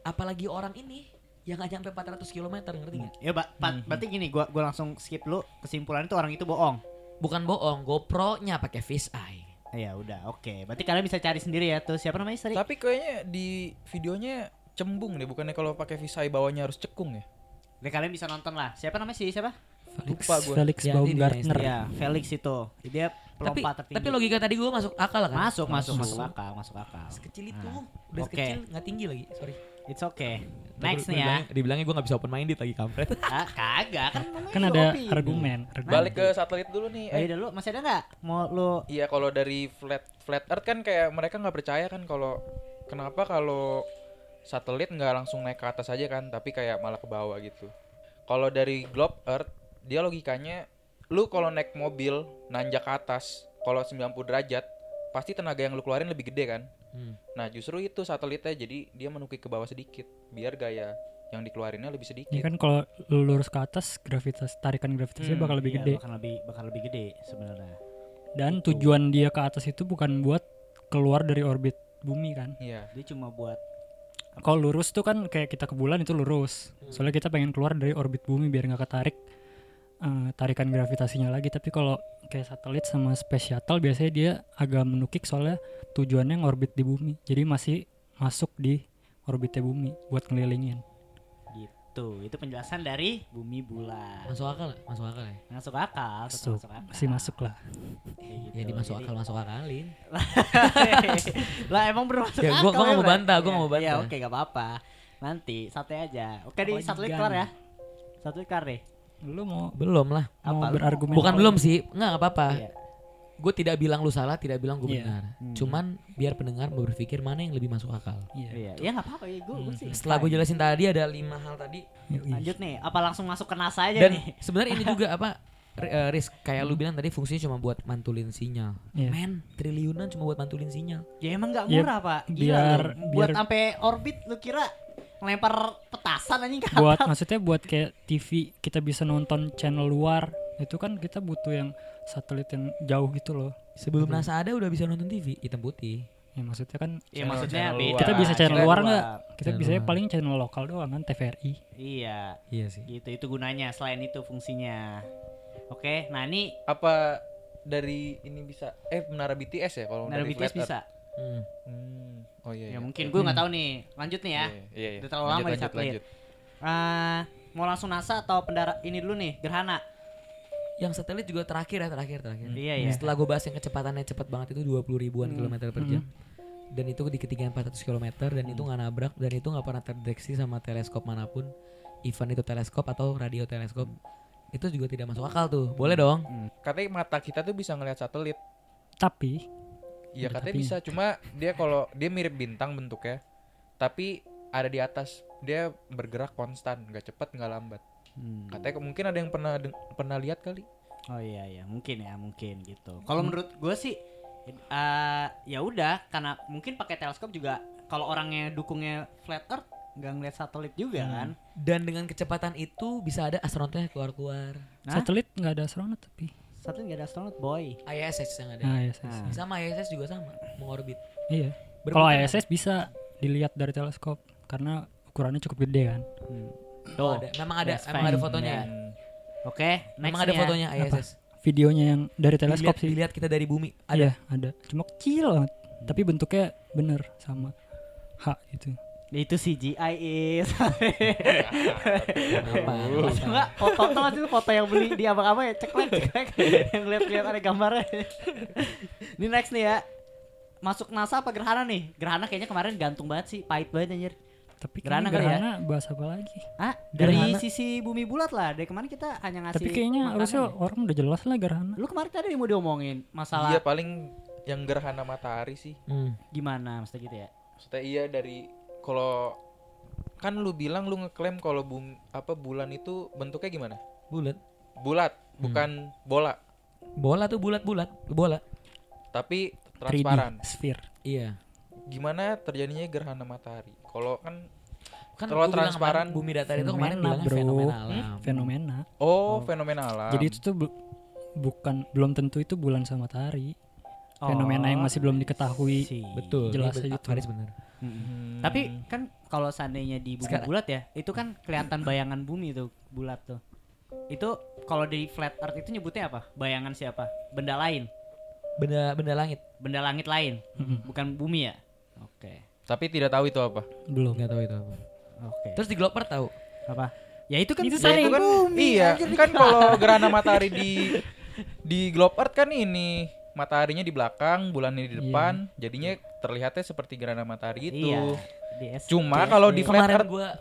Apalagi orang ini yang nggak nyampe 400 km ngerti nggak? Ya, Pak, Pak, berarti gini, gua gua langsung skip dulu kesimpulan itu orang itu bohong. Bukan bohong, GoPro-nya pakai fish eye. Ya udah, oke. Berarti kalian bisa cari sendiri ya tuh siapa namanya tadi? Tapi kayaknya di videonya cembung deh, bukannya kalau pakai visai bawahnya harus cekung ya? Nah, kalian bisa nonton lah. Siapa namanya sih? Siapa? Felix, Lupa gua. Felix Ya, Baumgartner. Ya, Felix itu. Dia Tapi pelompat tertinggi. tapi logika tadi gue masuk akal kan? masuk, masuk, masuk akal, masuk akal. Sekecil itu, Nah, udah oke. kecil nggak tinggi lagi. Sorry. It's okay. Next nih ya. Dibilangnya gue nggak bisa open minded lagi kampret. Ah, kagak kan Kan ada opini. argumen. argumen. Balik ke satelit dulu nih. Eh, iya dulu masih ada nggak? Mau lu Iya kalau dari flat flat earth kan kayak mereka nggak percaya kan kalau kenapa kalau satelit nggak langsung naik ke atas aja kan tapi kayak malah ke bawah gitu. Kalau dari globe earth dia logikanya lu kalau naik mobil nanjak ke atas kalau 90 derajat pasti tenaga yang lu keluarin lebih gede kan. Hmm. Nah justru itu satelitnya jadi dia menukik ke bawah sedikit biar gaya yang dikeluarinnya lebih sedikit. Ya kan kalau lu lurus ke atas gravitas tarikan gravitasinya Hmm, bakal lebih Iya, gede. bakal lebih bakal lebih gede sebenarnya. Dan tujuan dia ke atas itu bukan buat keluar dari orbit bumi kan. Iya. Dia cuma buat Kalau lurus tuh kan kayak kita ke bulan itu lurus. Soalnya kita pengen keluar dari orbit bumi biar nggak ketarik eh, tarikan gravitasinya lagi. Tapi kalau kayak satelit sama space shuttle biasanya dia agak menukik soalnya tujuannya ngorbit di bumi. Jadi masih masuk di orbitnya bumi buat ngelilingin. gitu. Itu penjelasan dari bumi bulan. Masuk akal, nggak? masuk akal ya. Masuk akal, tetap Masuk, masuk akal. masih masuk lah. Gitu. Ya dimasuk Jadi- akal, masuk akalin. lah emang bener masuk Ya, akal. gua- gua nggak mau bantah, gua nggak mau Ya, Ya bantah. oke gak apa-apa. Nanti santai aja. Oke di satelit kelar ya. Satelit kelar deh. Lu mau Belum lah. Apa? mau Lu berargumen Bukan apa? belum sih, nggak nggak apa-apa. Iya. gue tidak bilang lu salah, tidak bilang gue Iya. benar. Hmm. Cuman biar pendengar berpikir mana yang lebih masuk akal. Iya. Iya, ya nggak apa-apa ya gue Hmm. sih. Setelah gue jelasin tadi ada lima hal tadi lanjut nih, apa langsung masuk ke NASA aja dan nih? sebenarnya ini juga apa eh, risk kayak lu bilang tadi fungsinya cuma buat mantulin sinyal. Iya. Men, triliunan cuma buat mantulin sinyal. Ya emang nggak Ya, murah pak. Gila biar- lu. buat biar- sampai orbit lu kira ngelempar petasan anjing ke buat maksudnya buat kayak TV kita bisa nonton channel luar itu kan kita butuh yang satelit yang jauh gitu loh Sebelum NASA ada udah bisa nonton TV hitam putih. ya maksudnya kan Ya maksudnya luar. kita bisa channel Channel luar nggak kita Channel bisa luar. paling channel lokal doang kan TVRI Iya, Iya sih. gitu itu gunanya. Selain itu fungsinya. Oke, nah ini Apa dari ini bisa eh menara BTS ya kalau dari BTS flat earth? Hmm. Hmm. Oh iya. Ya iya. mungkin gue nggak tahu nih. Lanjut nih ya. Iya, iya, iya. Udah terlalu Lanjut, lama di lanjut, satelit. lanjut. Eh, mau langsung NASA atau pendara ini dulu nih, gerhana. Yang satelit juga terakhir ya terakhir terakhir. Iya ya. Setelah gue bahas yang kecepatannya cepat banget itu 20 ribuan Hmm. kilometer per jam. Dan itu di ketinggian 400 km dan itu nggak nabrak dan itu nggak pernah terdeteksi sama teleskop mana pun. Even itu teleskop atau radio teleskop. Itu juga tidak masuk akal tuh. Boleh dong. Katanya mata kita tuh bisa ngelihat satelit. tapi Iya katanya bisa, cuma dia kalau dia mirip bintang bentuknya, tapi ada di atas. Dia bergerak konstan, nggak cepat nggak lambat. Hmm. Katanya mungkin ada yang pernah deng- pernah lihat kali. Oh iya iya, mungkin ya, mungkin gitu. Kalau menurut gue sih eh ya udah karena mungkin pakai teleskop juga kalau orangnya dukungnya flat earth nggak ngeliat satelit juga kan. Dan dengan kecepatan itu bisa ada astronotnya keluar-keluar. Satelit nggak ada astronot tapi Satelit nggak ada astronot boy. ISS yang ada. nah ya Nah. Sama ISS juga sama, mengorbit. iya kalau kan? ISS bisa dilihat dari teleskop karena ukurannya cukup gede kan Tuh. ada. Memang ada, memang ada fotonya. Hmm. Oke, next Memang ada ya. fotonya ISS. videonya yang dari teleskop Dilihat, sih dilihat kita dari bumi. ada ada cuma kecil banget tapi bentuknya bener sama H gitu Itu CGI is. Apa? Enggak foto tuh itu foto yang beli di abang-abang ya ceklek ceklek yang lihat-lihat ada gambarnya. Ini next nih ya. Masuk NASA apa gerhana nih? Gerhana kayaknya kemarin gantung banget sih, pahit banget anjir. tapi Gerhana kan ya? gerhana bahas apa lagi Ah, dari Gerhana. sisi bumi bulat lah. Dari kemarin kita hanya ngasih tapi kayaknya harusnya ya. orang udah jelas lah gerhana Lu kemarin tadi mau diomongin masalah Iya paling yang gerhana matahari sih. Hmm. gimana maksudnya gitu ya? Maksudnya iya dari kalau kan lu bilang lu ngeklaim kalau bum apa bulan itu bentuknya gimana? Bulat. Bulat, Hmm. bukan bola, Bola tuh bulat-bulat, bola. tapi 3D transparan. sphere Iya. Gimana terjadinya gerhana matahari? Kalau kan Kan Kalau transparan, kemarin, bumi datar itu kemarin bro. fenomena alam. Hmm, fenomena oh, fenomena alam. jadi itu tuh bu- bukan belum tentu itu bulan sama matahari fenomena yang masih belum diketahui sih. Betul. Jelas aja. Faris bener. Hmm. Tapi kan kalau seandainya di bumi Sekarang- bulat ya, itu kan kelihatan bayangan bumi tuh bulat tuh. Itu kalau di flat earth itu nyebutnya apa? Bayangan siapa? Benda lain, Benda benda langit. benda langit lain, Mm-mm. bukan bumi ya? Oke. tapi tidak tahu itu apa. belum Enggak tahu itu apa. Oke. Terus di Gloper tahu. apa? Ya itu kan Itu Ya, itu kan bumi. iya, kan kalau gerhana matahari di di globe earth kan ini mataharinya di belakang, bulannya di Iya. depan, jadinya terlihatnya seperti gerhana matahari itu. Iya. Di S- Cuma kalau di flat earth gua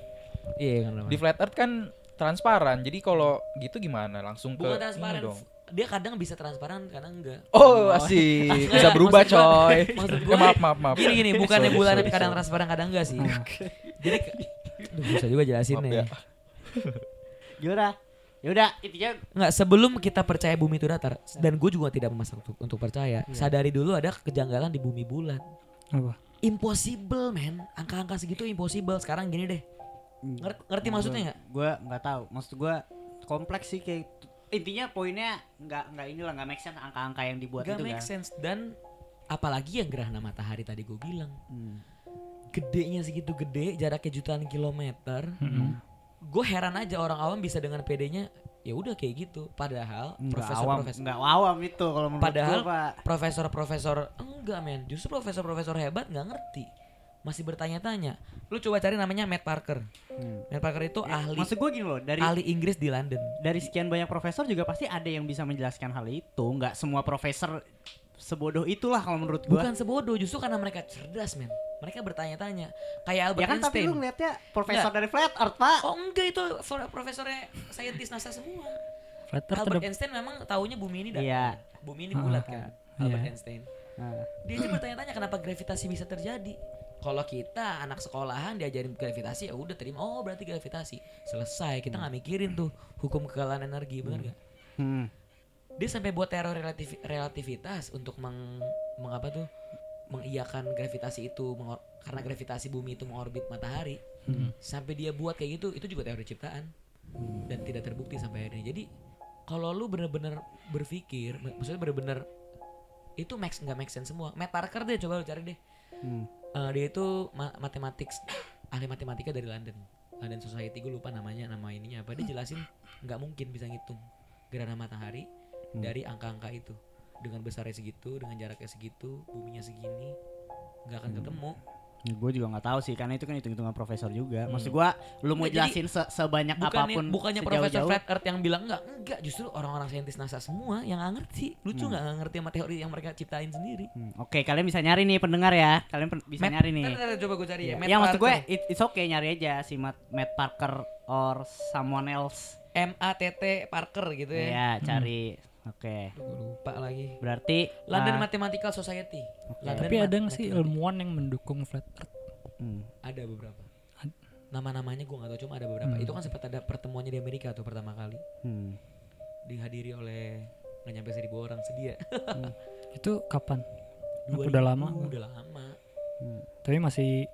Iya kan di flat earth kan transparan. Jadi kalau gitu gimana? Langsung ke Bukan transparan. dong. Dia kadang bisa transparan, kadang enggak. Oh, asik. Bisa berubah, maksud gua- coy. maksud Eh, gua- maaf, maaf, maaf. Gini gini, bukannya Sorry, bulan sorry, tapi kadang sorry. transparan kadang enggak sih. Jadi Duh, bisa juga jelasin Maaf nih. ya. Gimana? Ya udah intinya Enggak, sebelum kita percaya bumi itu datar dan gue juga tidak memaksa untuk, untuk percaya. Sadari dulu ada kejanggalan di bumi bulan. Apa Impossible, man. Angka-angka segitu impossible. Sekarang gini deh. Ngerti, ngerti maksudnya nggak? gue nggak tahu. Maksud gue kompleks sih kayak intinya poinnya nggak nggak inilah nggak make sense angka-angka yang dibuat Gak itu make kan. sense dan apalagi yang gerhana matahari tadi gue bilang Hmm. gedenya segitu gede jaraknya jutaan kilometer Mm-mm. gue heran aja orang awam bisa dengan pedenya ya udah kayak gitu padahal Nggak profesor awam, profesor nggak awam itu kalau menurut Padahal gua, Pak. profesor profesor enggak men justru profesor profesor hebat nggak ngerti masih bertanya-tanya lu coba cari namanya Matt Parker Hmm. Matt Parker itu ahli Maksud gue gini loh, dari ahli Inggris di London dari sekian banyak profesor juga pasti ada yang bisa menjelaskan hal itu. Nggak semua profesor sebodoh itulah kalau menurut gue. bukan sebodoh justru karena mereka cerdas men mereka bertanya-tanya kayak Albert Ya kan tapi Einstein lu ngeliatnya profesor dari flat earth pak. Oh enggak itu profesornya saintis NASA semua. Flat Earth Albert Einstein memang taunya bumi ini datar. Iya. Bumi ini bulat kan. Albert Iya. Einstein. Nah, Dia aja bertanya-tanya kenapa gravitasi bisa terjadi. Kalau kita anak sekolahan diajarin gravitasi ya udah terima oh berarti gravitasi. Selesai, kita nggak mikirin tuh hukum kekalahan energi, benar nggak? hmm. Dia sampai buat teori relatif- relativitas untuk meng, mengapa tuh mengiyakan gravitasi itu karena gravitasi bumi itu mengorbit matahari. Sampai dia buat kayak gitu, itu juga teori ciptaan dan tidak terbukti sampai hari ini. Jadi kalau lu bener-bener berpikir, mak- maksudnya bener-bener itu max nggak make sense semua. Matt Parker deh coba lu cari deh. Hmm. Eh, dia itu ma- matematik ahli matematika dari London. London Society gue lupa namanya nama ininya apa. Dia jelasin nggak mungkin bisa ngitung gerhana matahari dari angka-angka itu dengan besarnya segitu, dengan jaraknya segitu, buminya segini nggak akan ketemu. gue juga nggak tahu sih karena itu kan hitung-hitungan profesor juga. Maksud gue lu mau jelasin se- sebanyak Bukannya, apa pun bukannya Profesor. Flat Earth yang bilang enggak, enggak justru orang-orang saintis NASA semua yang nggak ngerti. Lucu nggak nggak ngerti sama teori yang mereka ciptain sendiri. Hmm, Oke, kalian bisa nyari nih pendengar ya. Kalian pen- bisa Matt- nyari nih. ntar- ntar coba gue cari ya. Ya, Matt ya maksud gue it- it's okay nyari aja si Matt, Matt Parker or someone else. M A T T Parker gitu ya. Ya, cari. Oke. Gue lupa lagi. Berarti London ah, Mathematical Society. London Tapi ada nggak sih ilmuwan yang mendukung flat earth? hmm, Ada beberapa. Nama-namanya gue gak tahu cuma ada beberapa. Itu kan sempat ada pertemuannya di Amerika tuh pertama kali hmm. dihadiri oleh nggak nyampe seribu orang sedia. Itu kapan? Apa 2000, udah lama? Udah lama. hmm. Tapi masih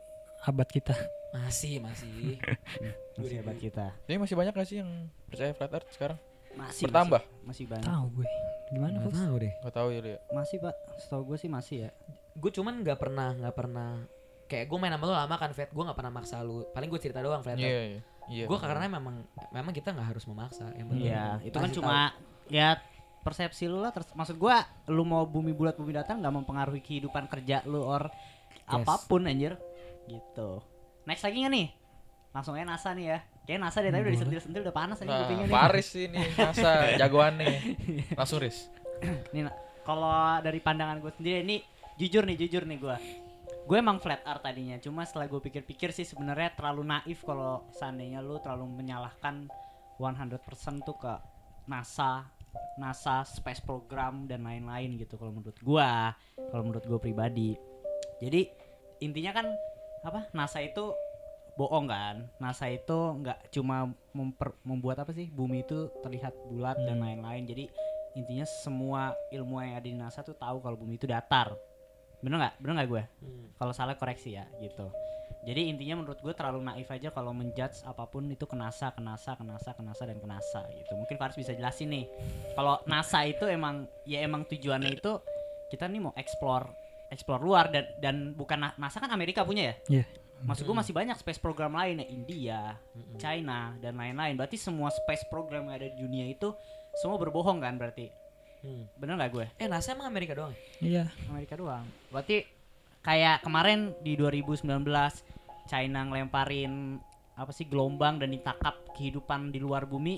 abad kita. Masih masih. Masih hebat kita. Jadi masih banyak gak sih yang percaya flat earth sekarang? Masih Bertambah? Masih, masih banyak. Tahu gue. Gimana, Fus? tahu deh. Gak tahu ya ya. Masih, Pak. Setahu gue sih masih ya. Gue cuman nggak pernah nggak pernah kayak gue main sama lu lama kan Fred gue nggak pernah maksa lu paling gue cerita doang Fred Iya, iya. Iya. gue karena memang memang kita nggak harus memaksa yang penting Iya, itu kan cuma ya persepsi lu lah. Terus, maksud gua lu mau bumi bulat bumi datar nggak mempengaruhi kehidupan kerja lu or apa pun anjir. Gitu. Next lagi nggak nih? Langsung aja NASA nih ya. Kayak NASA dari tadi udah disentil-sentil udah panas nih Nah, kupingnya nih. Paris ini NASA jagoan nih. Langsung Riz. Nih, nah, kalau dari pandangan gue sendiri ini jujur nih, jujur nih gua. Gue emang flat earth tadinya, cuma setelah gue pikir-pikir sih sebenarnya terlalu naif kalau seandainya lu terlalu menyalahkan 100% tuh ke NASA, NASA Space Program dan lain-lain gitu kalau menurut gua, kalau menurut gue pribadi. Jadi intinya kan apa? NASA itu bohong kan? NASA itu nggak cuma memper- membuat apa sih bumi itu terlihat bulat dan lain-lain. Jadi intinya semua ilmu yang ada di NASA tuh tahu kalau bumi itu datar. Bener nggak? Bener nggak gue? Hmm. Kalau salah koreksi ya gitu. Jadi intinya menurut gue terlalu naif aja kalau menjudge apa pun itu ke NASA, ke NASA, ke NASA, ke NASA dan ke NASA gitu. Mungkin Faris bisa jelasin nih. Kalau NASA itu emang ya emang tujuannya itu kita nih mau explore explore luar dan dan bukan Na- NASA kan Amerika punya ya? Iya. Maksud gue masih banyak space program lain ya India, China dan lain-lain. Berarti semua space program yang ada di dunia itu semua berbohong kan berarti? Hmm. Bener nggak gue? eh NASA emang Amerika doang ya? Iya. Amerika doang. Berarti kayak kemarin di 2019 China ngelemparin apa sih gelombang dan ditangkap kehidupan di luar bumi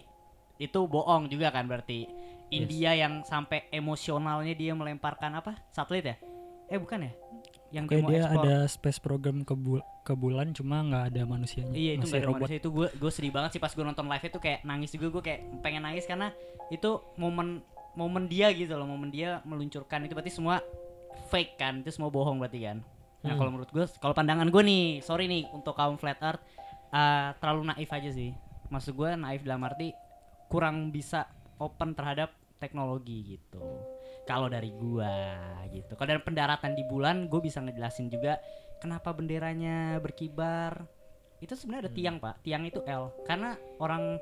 itu bohong juga kan berarti. India yang sampai emosionalnya dia melemparkan apa? Satelit ya? Eh bukan ya? Yang Kayak dia explore. ada space program ke, bul- ke bulan cuma nggak ada manusianya. Iya itu Masih gak ada robot. manusia itu gue gue sedih banget sih pas gue nonton live itu kayak nangis juga gue kayak pengen nangis karena itu momen momen dia gitu loh momen dia meluncurkan itu berarti semua fake kan itu semua bohong berarti kan nah Hmm. kalau menurut gue kalau pandangan gue nih sorry nih untuk kaum flat earth eh, terlalu naif aja sih maksud gue naif dalam arti kurang bisa open terhadap teknologi gitu kalau dari gua gitu. Kalau dari pendaratan di bulan gue bisa ngejelasin juga kenapa benderanya berkibar. Itu sebenarnya ada tiang pak. Tiang itu L. Karena orang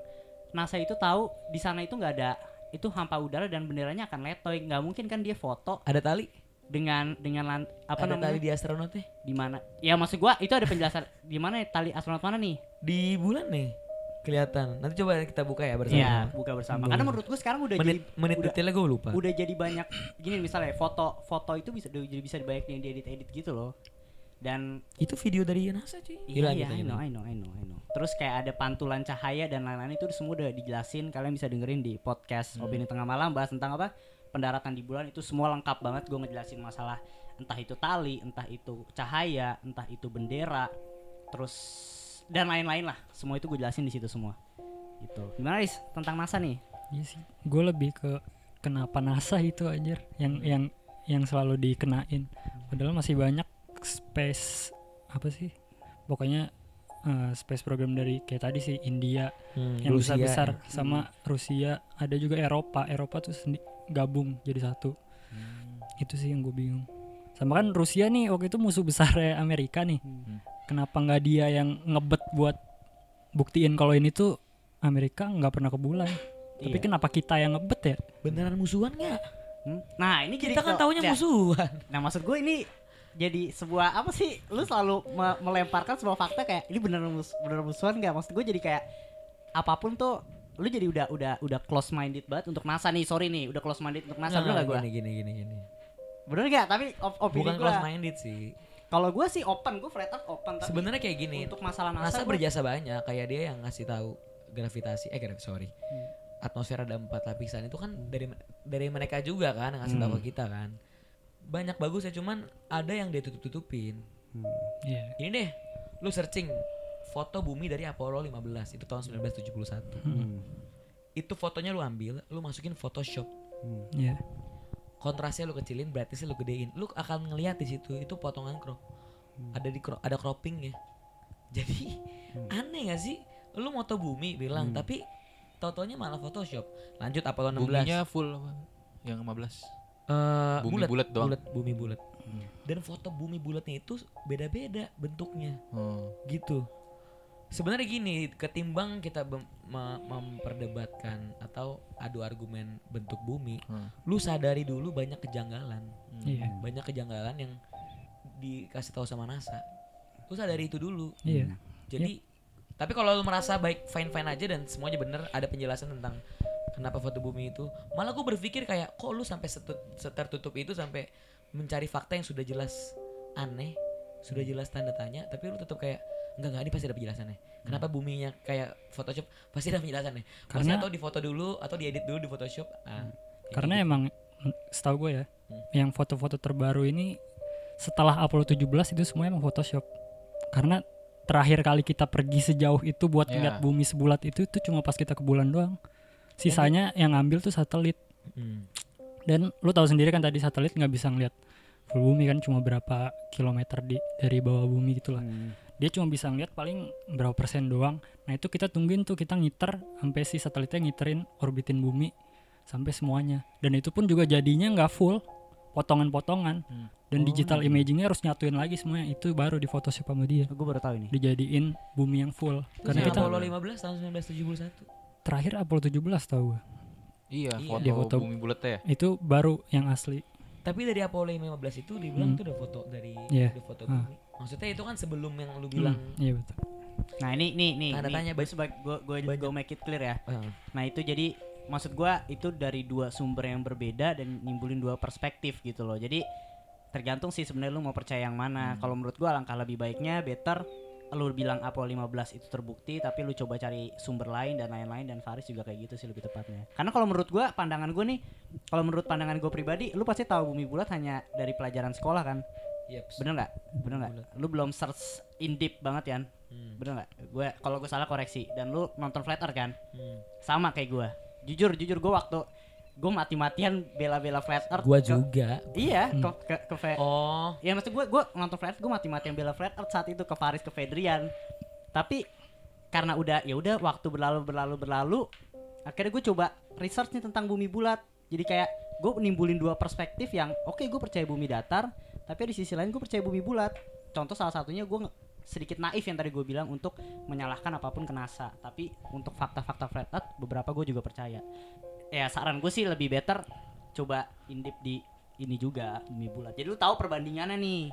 NASA itu tahu di sana itu nggak ada itu hampa udara dan benderanya akan letoy. Nggak mungkin kan dia foto ada tali? dengan dengan lan- apa ada namanya? tali di astronotnya? Di mana? Ya maksud gua itu ada penjelasan. Di mana tali astronot mana nih? Di bulan nih kelihatan nanti coba kita buka ya bersama Iya buka bersama karena menurut gua sekarang udah menit jadi menit udah- detailnya gue lupa udah jadi banyak gini misalnya foto foto itu bisa udah jadi bisa banyak yang diedit edit gitu loh dan itu video dari NASA cuy Iya, iya, I know, I know, I know, I know. Terus kayak ada pantulan cahaya dan lain-lain itu semua udah dijelasin. Kalian bisa dengerin di podcast Hmm. Opini Tengah Malam bahas tentang apa? Pendaratan di bulan itu semua lengkap banget. Gue ngejelasin masalah entah itu tali, entah itu cahaya, entah itu bendera, terus dan lain-lain lah. Semua itu gue jelasin di situ semua. Gitu. Gimana Riz tentang NASA nih? Iya sih. Gue lebih ke kenapa NASA itu anjir yang yang yang selalu dikenain. Padahal masih banyak space apa sih? Pokoknya eh, space program dari kayak tadi sih India Hmm, yang Rusia besar besar ya. sama Rusia, ada juga Eropa. Eropa tuh sendi- gabung jadi satu. Itu sih yang gue bingung. Sama kan Rusia nih waktu itu musuh besar Amerika nih. Hmm. Kenapa nggak dia yang ngebet buat buktiin kalau ini tuh Amerika nggak pernah ke bulan. Tapi Iya. kenapa kita yang ngebet ya? Beneran musuhan nggak? Hmm? Nah ini jadi Kita kan taunya ya. musuhan. Nah maksud gue ini jadi sebuah apa sih? Lu selalu me- melemparkan sebuah fakta kayak ini beneran mus beneran musuhan nggak? Maksud gue jadi kayak apa pun tuh lu jadi udah udah udah close minded banget untuk NASA nih sorry nih udah close minded untuk NASA bener gak gue gini, gini gini gini. bener gak tapi op- opini Bukan gue close minded sih. Kalau gue sih open gue flat earth open Sebenarnya kayak gini. untuk masalah NASA, NASA gua- berjasa banyak kayak dia yang ngasih tahu gravitasi eh gravi sorry atmosfer ada empat lapisan itu kan dari dari mereka juga kan yang ngasih tahu Hmm. ke kita kan banyak bagus ya cuman ada yang dia tutup tutupin Iya. ini deh lu searching foto bumi dari Apollo 15 itu tahun 1971 Hmm. itu fotonya lu ambil lu masukin Photoshop Iya. Kontrasnya lu kecilin brightnessnya lu gedein. Lu akan ngelihat di situ itu potongan crop ada di cro- ada cropping ya jadi aneh gak sih? Lu moto bumi bilang. Tapi totonya malah Photoshop. Lanjut Apollo 16 Buminya full? Yang 15. Eh, bumi bulat. doang. bulat, bumi bulat. Dan foto bumi bulatnya itu beda-beda bentuknya. Oh. gitu sebenarnya gini ketimbang kita memperdebatkan atau adu argumen bentuk bumi Hmm. lu sadari dulu banyak kejanggalan Iya. banyak kejanggalan yang dikasih tahu sama NASA lu sadari itu dulu Iya. jadi tapi kalau lu merasa baik fine fine aja dan semuanya bener ada penjelasan tentang kenapa foto bumi itu malah gue berpikir kayak kok lu sampai setertutup itu sampai mencari fakta yang sudah jelas aneh sudah jelas tanda tanya tapi lu tetap kayak enggak enggak ini pasti ada penjelasannya kenapa buminya kayak Photoshop pasti ada penjelasannya pasti Karena- atau di foto dulu atau diedit dulu di Photoshop ah, kayak Karena gitu. emang setahu gue ya, Hmm. yang foto-foto terbaru ini setelah Apollo 17 itu semua emang Photoshop. Karena terakhir kali kita pergi sejauh itu buat Ya. lihat bumi sebulat itu itu cuma pas kita ke bulan doang. Sisanya yang ngambil tuh satelit. Hmm. Dan lu tahu sendiri kan tadi satelit nggak bisa ngeliat full bumi kan cuma berapa kilometer di dari bawah bumi gitu lah. Hmm. Dia cuma bisa ngeliat paling berapa persen doang. Nah itu kita tungguin tuh kita ngiter sampai si satelitnya ngiterin orbitin bumi sampai semuanya. Dan itu pun juga jadinya nggak full, potongan-potongan. Hmm. Dan Oh. digital imagingnya harus nyatuin lagi semuanya. Itu baru di Photoshop sama dia. gue baru tahu ini Dijadiin bumi yang full. Terus Karena kita Apollo 15 tahun 1971 terakhir Apollo 17 tahu gue. Iya, Iya. foto, Dia foto- bumi bulat ya. Itu baru yang asli. Tapi dari Apollo 15 itu dibilang Hmm. itu udah foto dari Iya. udah foto Ah. bumi. Maksudnya itu kan sebelum yang lu bilang Hmm, Iya betul. nah ini nih nih Tanda nih, tanya gue gue gue Banyak. gue make it clear ya ah, Nah itu jadi maksud gua itu dari dua sumber yang berbeda dan nimbulin dua perspektif gitu loh. Jadi tergantung sih sebenarnya lu mau percaya yang mana. Kalau menurut gua langkah lebih baiknya better lu bilang Apollo 15 itu terbukti tapi lu coba cari sumber lain dan lain-lain dan Faris juga kayak gitu sih lebih tepatnya. Karena kalau menurut gua pandangan gua nih kalau menurut pandangan gue pribadi lu pasti tahu bumi bulat hanya dari pelajaran sekolah kan. Yeps. Bener nggak? Bener nggak? Lu belum search in deep banget kan? Hmm, Bener nggak? Gue kalau gue salah koreksi dan lu nonton flat earth kan? hmm. sama kayak gue jujur jujur gue waktu gue mati-matian bela-bela flat earth Gua ke- juga. iya Hmm. ke ke, ke Fe- Oh, ya maksud gue gue nonton flat earth gue mati-matian bela flat earth saat itu ke Faris ke Fedrian. Tapi karena udah ya udah waktu berlalu berlalu berlalu akhirnya gue coba research nih tentang bumi bulat. Jadi kayak gue nimbulin dua perspektif yang oke gue percaya bumi datar tapi di sisi lain gue percaya bumi bulat. Contoh salah satunya gue sedikit naif yang tadi gue bilang untuk menyalahkan apa pun ke NASA. Tapi untuk fakta-fakta flat earth beberapa gue juga percaya ya saran gue sih lebih better coba indip di ini juga bumi bulat. Jadi lu tahu perbandingannya nih.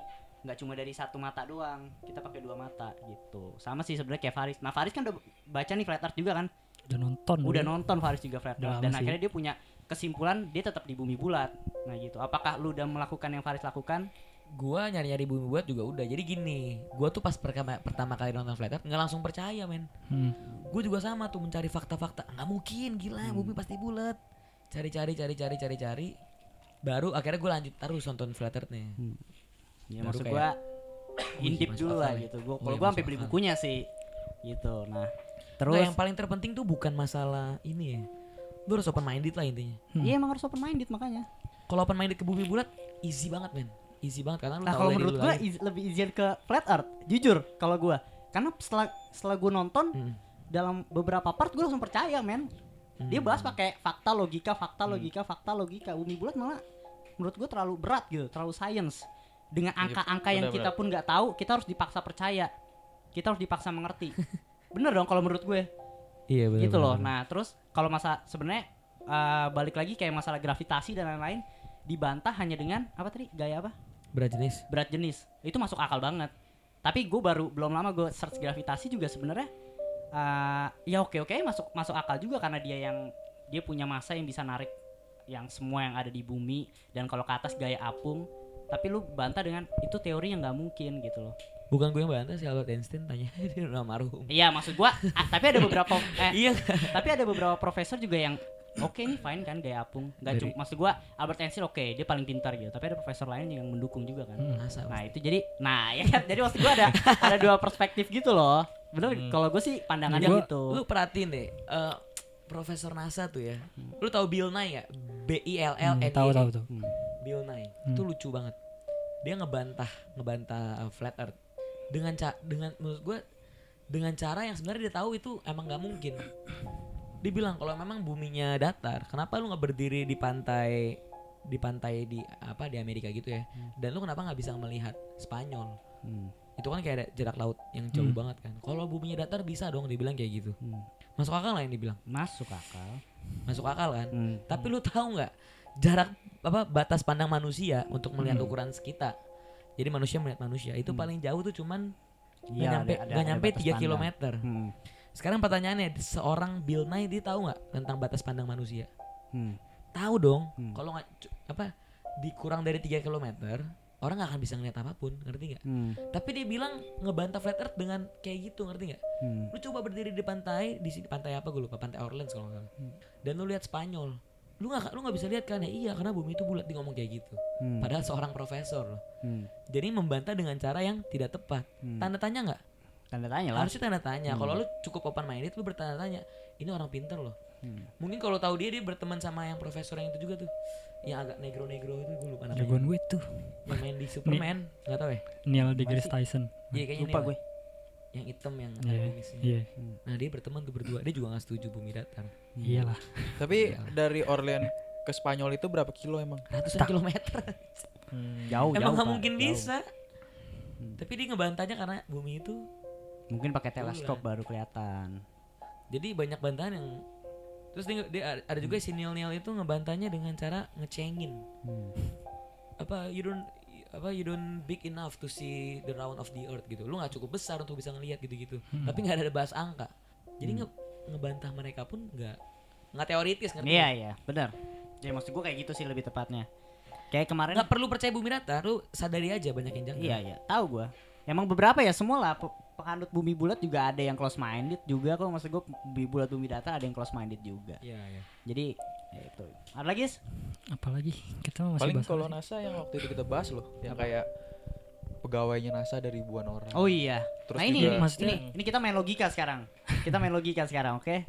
Nggak cuma dari satu mata doang kita pakai dua mata gitu. Sama sih sebenarnya kayak Faris. Nah Faris kan udah baca nih flat earth juga kan? Udah nonton. udah dia. nonton Faris juga flat earth. Dan sih. akhirnya dia punya kesimpulan dia tetap di bumi bulat. Nah gitu. Apakah lu udah melakukan yang Faris lakukan gua nyari-nyari bumi buat juga udah. Jadi gini, gua tuh pas pertama, pertama kali nonton Flat Earth nggak langsung percaya, men. Hmm. Gue juga sama tuh mencari fakta-fakta. Nggak mungkin, gila, bumi pasti bulat. Cari-cari, cari-cari, cari-cari. Baru akhirnya gue lanjut terus nonton Flat Earth nih. ya Baru maksud kayak, gua masuk dulu lah gitu gua Oh, kalau iya, gua sampai beli bukunya sih gitu nah Terus terus yang paling terpenting tuh bukan masalah ini ya. lu harus open minded lah intinya Hmm. Iya emang harus open minded makanya. kalau open minded ke bumi bulat easy banget men easy banget karena lu Nah kalau menurut is- lebih easier ke flat earth, jujur kalau gua. Karena setelah setelah gua nonton Hmm. dalam beberapa part gua langsung percaya men. Dia Hmm. bahas pakai fakta logika, fakta logika, fakta logika. Bumi bulat malah menurut gua terlalu berat gitu, terlalu science. Dengan angka-angka yang kita pun nggak tahu, kita harus dipaksa percaya. Kita harus dipaksa mengerti. Bener dong kalau menurut gue iya bener, gitu loh. bener. Nah, terus kalau masa sebenarnya eh, balik lagi kayak masalah gravitasi dan lain-lain dibantah hanya dengan apa tadi? Gaya apa? Berat jenis? Berat jenis. Itu masuk akal banget. Tapi gue baru belum lama gue search gravitasi juga sebenarnya eh, ya oke oke masuk masuk akal juga karena dia yang dia punya massa yang bisa narik yang semua yang ada di bumi dan kalau ke atas gaya apung. Tapi lu bantah dengan itu teori yang nggak mungkin gitu loh. Bukan gue yang bantah si Albert Einstein tanya dia udah marhum iya maksud gua ah, tapi ada beberapa eh, iya. tapi ada beberapa profesor juga yang oke nih fine kan gaya apung. Nggak cuma maksud gua Albert Einstein oke dia paling pintar gitu tapi ada profesor lain yang mendukung juga kan. Masa nah itu jadi nah ya kan? Jadi maksud gua ada ada dua perspektif gitu loh. Bener Hmm. kalau gue sih pandangannya Gua- gitu. Lu perhatiin deh eh, Profesor NASA tuh ya lu tahu Bill Nye gak B I L L N Hmm, tahu tahu tuh. Hmm. Bill Nye Hmm. itu lucu banget. Dia ngebantah ngebantah uh, flat earth. Dengan ca dengan menurut gue dengan cara yang sebenarnya dia tahu itu emang nggak mungkin dia bilang kalau memang buminya datar kenapa lu nggak berdiri di pantai di pantai di apa di Amerika gitu ya dan lu kenapa nggak bisa melihat Spanyol Hmm. itu kan kayak ada jarak laut yang jauh Hmm. banget kan kalau buminya datar bisa dong dibilang kayak gitu Hmm. masuk akal lah yang dibilang masuk akal masuk akal kan Hmm. tapi lu tahu nggak jarak apa batas pandang manusia untuk melihat Hmm. ukuran kita. Jadi manusia melihat manusia itu Hmm. paling jauh tuh cuman nggak Iya, nyampe nggak nyampe batas 3 pandang. kilometer. Hmm. Sekarang pertanyaannya seorang Bill Nye dia tahu nggak tentang batas pandang manusia? Hmm. Tahu dong. Hmm. Kalau nggak apa dikurang dari 3 kilometer orang nggak akan bisa ngeliat apa pun, ngerti nggak? Hmm. Tapi dia bilang ngebantah flat earth dengan kayak gitu, ngerti nggak? Hmm. Lu coba berdiri di pantai, di sini pantai apa gue lupa, pantai Orleans kalau nggak salah. Hmm. Dan lu lihat Spanyol. Lu nggak lu nggak bisa lihat kan ya? Iya, karena bumi itu bulat dia ngomong kayak gitu. Hmm. Padahal seorang profesor loh. Hmm. Jadi membantah dengan cara yang tidak tepat. Hmm. Tanda tanya nggak? Tanda tanya lah Harusnya tanda tanya. Hmm. Kalau lu cukup open minded, lu bertanya tanya. Ini orang pinter loh. Hmm. Mungkin kalau tahu dia dia berteman sama yang profesor yang itu juga tuh. Yang agak negro-negro itu gue lupa namanya. Jagoan gue tuh Yang main di Superman, nggak tahu ya? Neil deGrasse Tyson. Iya kayaknya lupa Neil. gue Yang hitam yang ada Iya. kumisnya. Iya, Nah dia berteman tuh berdua. Dia juga nggak setuju bumi datar. iyalah. Tapi Iya. dari Orleans ke Spanyol itu berapa kilo emang? Ratusan kilometer. jauh Emang jauh, nggak Pak. mungkin Jauh. bisa. Tapi dia ngebantahnya karena bumi itu. Mungkin pakai teleskop baru kelihatan Jadi banyak bantahan yang Terus dia, dia ada- juga si Neil Neil itu ngebantahnya dengan cara ngecengin. Hmm. Apa you don't apa you don't big enough to see the round of the earth gitu. Lu nggak cukup besar untuk bisa ngelihat gitu-gitu. Tapi nggak ada bahas angka. Jadi nge- ngebantah mereka pun nggak nggak teoritis ngerti iya iya benar ya maksud gue kayak gitu sih lebih tepatnya kayak kemarin Nggak perlu percaya bumi rata, lu sadari aja banyak yang janggal. Iya iya, tahu gua. Emang beberapa ya semua lah penganut bumi bulat juga ada yang close minded juga kok maksud gua bumi bulat bumi datar ada yang close minded juga. Iya, iya. Jadi ya itu. Ada lagi? Apalagi kita masih Paling bahas kalau? NASA yang waktu itu kita bahas loh, yang kayak pegawainya NASA dari ribuan orang. Oh iya. Terus nah ini juga- ini, Maksudnya- ini ini kita main logika sekarang. Kita main logika sekarang, oke?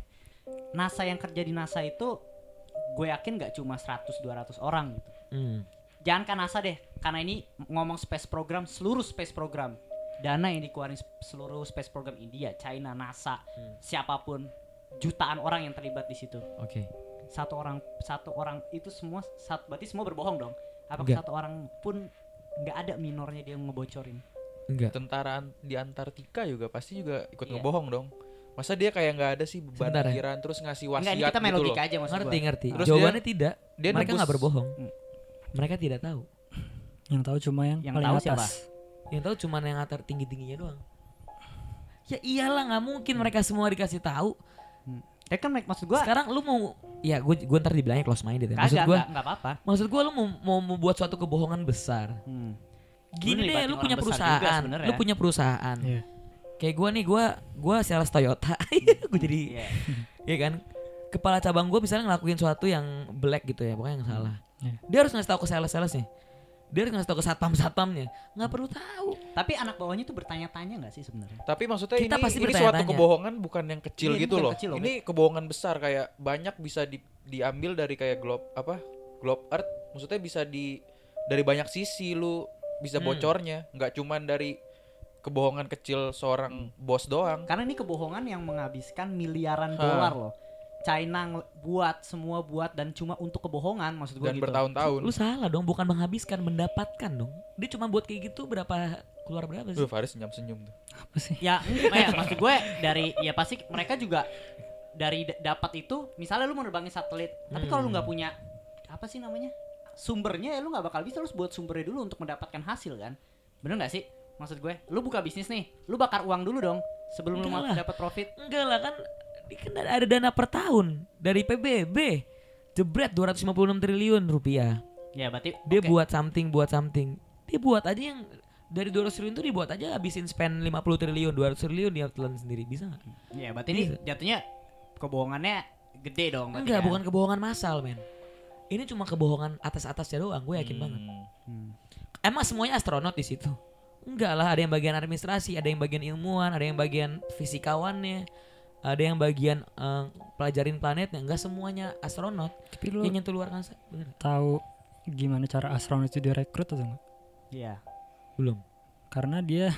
NASA yang kerja di NASA itu gue yakin nggak cuma 100 200 orang gitu. Hmm. Jangan kan NASA deh, karena ini ngomong space program, seluruh space program. Dana yang dikeluarin seluruh space program India, China, NASA, siapa pun, jutaan orang yang terlibat di situ. Oke. Satu orang satu orang itu semua sat, berarti semua berbohong dong. Apakah Enggak. satu orang pun nggak ada minornya dia ngebocorin? Enggak. Tentara di Antartika juga pasti juga ikut Iya. ngebohong dong. Masa dia kayak nggak ada sih beban Sebentar ya. pikiran terus ngasih Enggak, wasiat ini kita main gitu logika loh. aja maksud Ngerti, gua. ngerti. Terus Jawabannya tidak. Dia mereka nggak berbohong. Hmm. Mereka tidak tahu. Yang tahu cuma yang, Yang paling tahu atas. siapa? Yang tahu cuma yang atar tinggi tingginya doang. Ya iyalah nggak mungkin mereka semua dikasih tahu. Ya kan mak- maksud gua Sekarang lu mau ya gue gue ntar dibilangnya close minded ya. Maksud gue nggak apa-apa. maksud gue lu mau mau membuat suatu kebohongan besar. Hmm. Gini Lu deh, lu punya perusahaan, lu punya perusahaan. Iya. Kayak gue nih, gue gue sales Toyota, gue jadi, Iya. ya kan. Kepala cabang gue misalnya ngelakuin sesuatu yang black gitu ya, pokoknya yang salah. Iya. Dia harus ngasih tahu ke sales salesnya. Dia harus ngasih tahu ke satpam-satpamnya. Nggak perlu tahu. Tapi anak bawahnya tuh bertanya-tanya nggak sih sebenarnya? Tapi maksudnya Kita ini pasti ini suatu kebohongan bukan yang kecil Iya, ini gitu loh. kecil loh, ini kebohongan besar kayak banyak bisa di, diambil dari kayak globe apa? Globe Earth. Maksudnya bisa di dari banyak sisi lu bisa Hmm. bocornya, nggak cuman dari kebohongan kecil seorang bos doang. Karena ini kebohongan yang menghabiskan miliaran dolar loh. China buat semua buat dan cuma untuk kebohongan maksud gue Dan gitu. bertahun-tahun. Lu salah dong, bukan menghabiskan, mendapatkan dong. Dia cuma buat kayak gitu berapa keluar berapa sih? Duh, Faris senyum-senyum tuh. Apa sih? Ya, ya maksud gue dari ya pasti mereka juga dari d- dapat itu misalnya lu mau nerbangin satelit, tapi kalau lu nggak punya apa sih namanya? sumbernya ya lu nggak bakal bisa lu harus buat sumbernya dulu untuk mendapatkan hasil kan. Bener nggak sih? Maksud gue, lu buka bisnis nih, lu bakar uang dulu dong sebelum lu Enggak lah. dapat profit. Enggak lah kan ini kan ada dana per tahun dari PBB. Jebret 256 triliun rupiah. Ya berarti Dia oke. buat something, buat something. Dia buat aja yang dari 200 triliun itu dibuat aja habisin spend 50 triliun, 200 triliun dia telan sendiri bisa nggak? Ya berarti ini Bisa. jatuhnya kebohongannya gede dong. Enggak, kan? bukan kebohongan massal, men. Ini cuma kebohongan atas-atasnya doang, gue yakin banget. Hmm. Emang semuanya astronot di situ? Enggak lah, ada yang bagian administrasi, ada yang bagian ilmuwan, ada yang bagian fisikawannya, ada yang bagian eh, pelajarin planetnya. Enggak semuanya astronot. Tapi lu Yang nyentuh luar angkasa, bener? tahu gimana cara astronot itu direkrut atau enggak? Iya. Belum. Karena dia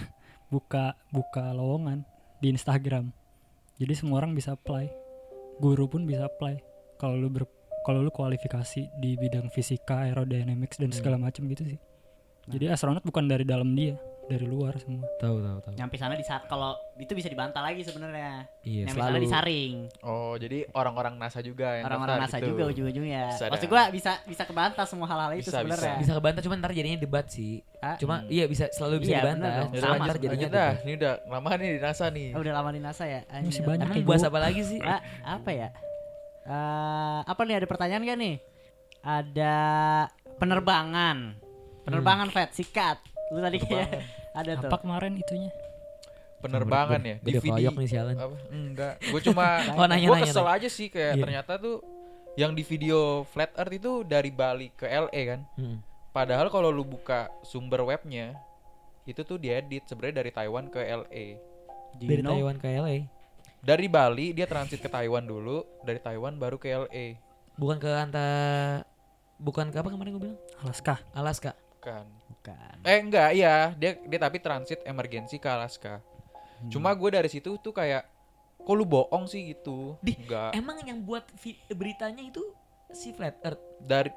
buka buka lowongan di Instagram. Jadi semua orang bisa apply. Guru pun bisa apply. Kalau lu ber kalau lu kualifikasi di bidang fisika, aerodynamics dan segala macam gitu sih. Jadi astronot bukan dari dalam dia, dari luar semua. Tahu, tahu, tahu. Nyampe sana di saat kalau itu bisa dibantah lagi sebenarnya. Iya, Nyampe sana selalu. disaring. Oh, jadi orang-orang NASA juga yang Orang-orang NASA gitu. juga ujung-ujungnya. Bisa Maksud gua bisa bisa kebantah semua hal-hal itu Bisa, sebenarnya. Bisa kebantah cuma ntar jadinya debat sih. Ah, Cuma Hmm. iya bisa selalu bisa Iya, bener dibantah. dong. Ya Sama ntar jadinya dah. Ini udah lama nih di NASA nih. Oh, udah lama di NASA ya. Masih Anjir. banyak Emang bahas gua. apa lagi sih? Ah, apa ya? Eh, apa nih ada pertanyaan gak nih? Ada penerbangan. Penerbangan Fat, sikat. Lu tadi kayak ada tuh. Apa kemarin itunya? Penerbangan ya. Udah DVD. koyok nih sialan. Apa? Enggak. Gue cuma Oh, nanya, nanya, kesel nanya. aja sih kayak Iya. ternyata tuh yang di video Flat Earth itu dari Bali ke LA kan. Hmm. Padahal kalau lu buka sumber webnya itu tuh diedit sebenarnya dari Taiwan ke LA. Dari know? Taiwan ke LA. Dari Bali dia transit ke Taiwan dulu, dari Taiwan baru ke LA. Bukan ke antara bukan ke apa kemarin gue bilang? Alaska. Alaska. Kan. Bukan. Eh enggak, iya, dia dia tapi transit emergensi ke Alaska. Hmm. Cuma gue dari situ tuh kayak kok lu bohong sih gitu. Di- Enggak. Emang yang buat beritanya itu si Flat Earth? Dari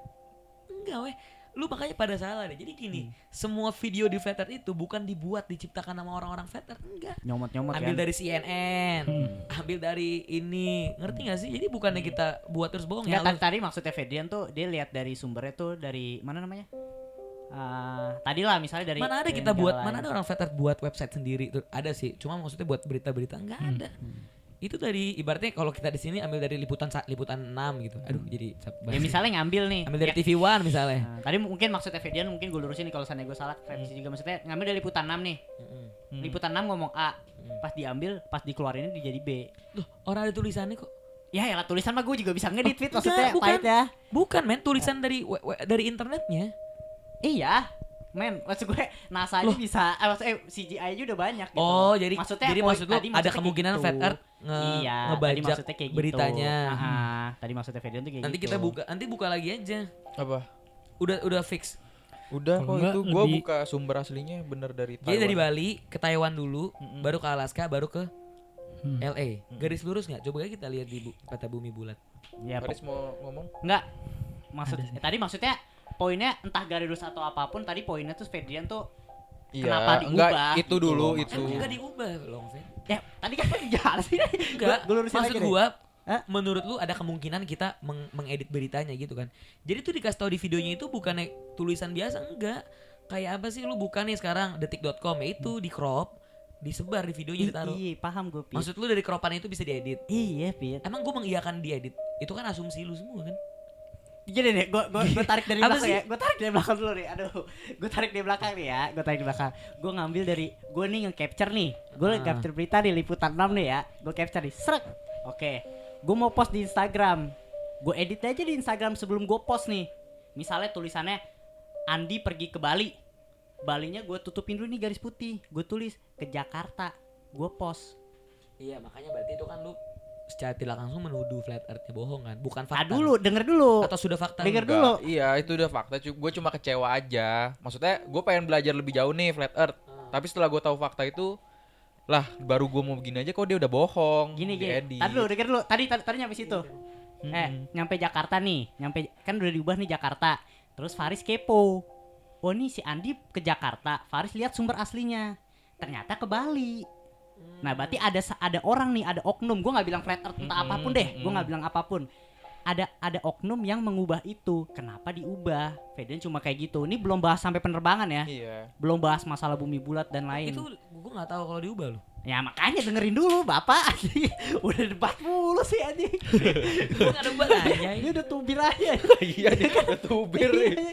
Enggak weh. Lu makanya pada salah deh. Jadi gini, Hmm. semua video di Flat Earth itu bukan dibuat diciptakan sama orang-orang Flat Earth, enggak. Nyomot-nyomot Ambil kan. dari CNN, Hmm. ambil dari ini, ngerti gak sih? Jadi bukannya kita buat terus bohong Enggak, ya. tadi, lu- tadi maksudnya Fedrian tuh dia lihat dari sumbernya tuh dari mana namanya? Eh, tadi lah misalnya dari mana ada dari kita buat, mana ada orang Earth buat website sendiri tuh ada sih. Cuma maksudnya buat berita-berita enggak Hmm. ada. Itu dari ibaratnya kalau kita di sini ambil dari liputan liputan 6 gitu. Aduh, jadi Hmm. Ya misalnya ngambil nih. ambil dari ya, TV One misalnya. Nah, tadi mungkin maksudnya Fedian mungkin gue lurusin nih kalau seandainya gue salah Hmm. revisi juga maksudnya ngambil dari liputan 6 nih. Hmm. Liputan 6 ngomong A, Hmm. pas diambil, pas dikeluarinnya jadi B. Loh, orang ada tulisannya kok. Ya ya tulisan mah gue juga bisa ngedit fit maksudnya bukan. ya. Bukan men, tulisan dari we- we- dari internetnya. Iya. Men, maksud gue NASA aja Loh. bisa, eh, maksud eh, CGI aja udah banyak gitu. Oh, jadi maksudnya jadi maksud lu tadi ada kemungkinan gitu. Flat Earth nge iya, tadi ngebajak maksudnya kayak gitu. beritanya. Ah, tadi maksudnya Fedian tuh kayak Nanti gitu. kita buka, nanti buka lagi aja. apa? Udah udah fix. Udah kok enggak itu gua lebih- buka sumber aslinya bener dari Jadi dari Taiwan. Bali ke Taiwan dulu, Mm-mm. baru ke Alaska, baru ke Hmm. LA. Garis lurus nggak? Coba kita lihat di bu- peta bumi bulat. Ya, Faris mau ngomong? Enggak. Maksud eh, tadi maksudnya poinnya entah garis lurus atau apa pun tadi poinnya tuh Fedrian tuh Iya, Kenapa enggak diubah itu gitu dulu loh, itu. Emang nggak diubah loh, Fen. ya tadi kan gimana sih? Enggak. Gue lurusin Maksud gua, Hah? menurut lu ada kemungkinan kita meng- mengedit beritanya gitu kan. Jadi tuh dikasih tahu di videonya itu bukan tulisan biasa enggak. Kayak apa sih lu bukan nih sekarang detik.com ya itu di crop, disebar di videonya ditaruh. Iya, paham gue. Maksud lu dari cropan itu bisa diedit. Iya, Pit. Emang gua mengiyakan diedit. Itu kan asumsi lu semua kan. Gini deh, gue gue gue tarik dari belakang ya. Gue tarik dari belakang dulu nih. Aduh, gue tarik dari belakang nih ya. Gue tarik dari belakang. Gue ngambil dari gue nih nge-capture nih. Gue Ah. capture berita di liputan 6 nih ya. Gue capture nih. Srek. Oke. Gue mau post di Instagram. Gue edit aja di Instagram sebelum gue post nih. Misalnya tulisannya Andi pergi ke Bali. Balinya gue tutupin dulu nih garis putih. Gue tulis ke Jakarta. Gue post. Iya, makanya berarti itu kan lu secara tidak langsung menuduh flat earth bohong kan, bukan Ah fakta. dulu, denger dulu. Atau sudah fakta? Denger lu? dulu. Iya itu udah fakta. Gue cuma kecewa aja. Maksudnya gue pengen belajar lebih jauh nih flat earth. Tapi setelah gue tahu fakta itu, lah baru gue mau begini aja kok dia udah bohong. Gini gini. Tadi dulu, denger dulu. Tadi tadi, tadi nyampe situ. Mm-mm. Eh, nyampe Jakarta nih. Nyampe kan udah diubah nih Jakarta. Terus Faris kepo. Oh nih si Andi ke Jakarta. Faris lihat sumber aslinya. Ternyata ke Bali. Nah, berarti ada ada orang nih, ada oknum. Gue nggak bilang flat earth entah Mm-mm, apa pun deh. Gue nggak bilang apa pun. Ada ada oknum yang mengubah itu. Kenapa diubah? Feden cuma kayak gitu. Ini belum bahas sampai penerbangan ya. Iya. Belum bahas masalah bumi bulat dan lain. Itu gua nggak tahu kalau diubah loh. Ya makanya dengerin dulu Bapak. udah debat mulu sih anjing. Gua nggak ada nanya. Ini udah tubir aja. Iya dia udah tubir nih.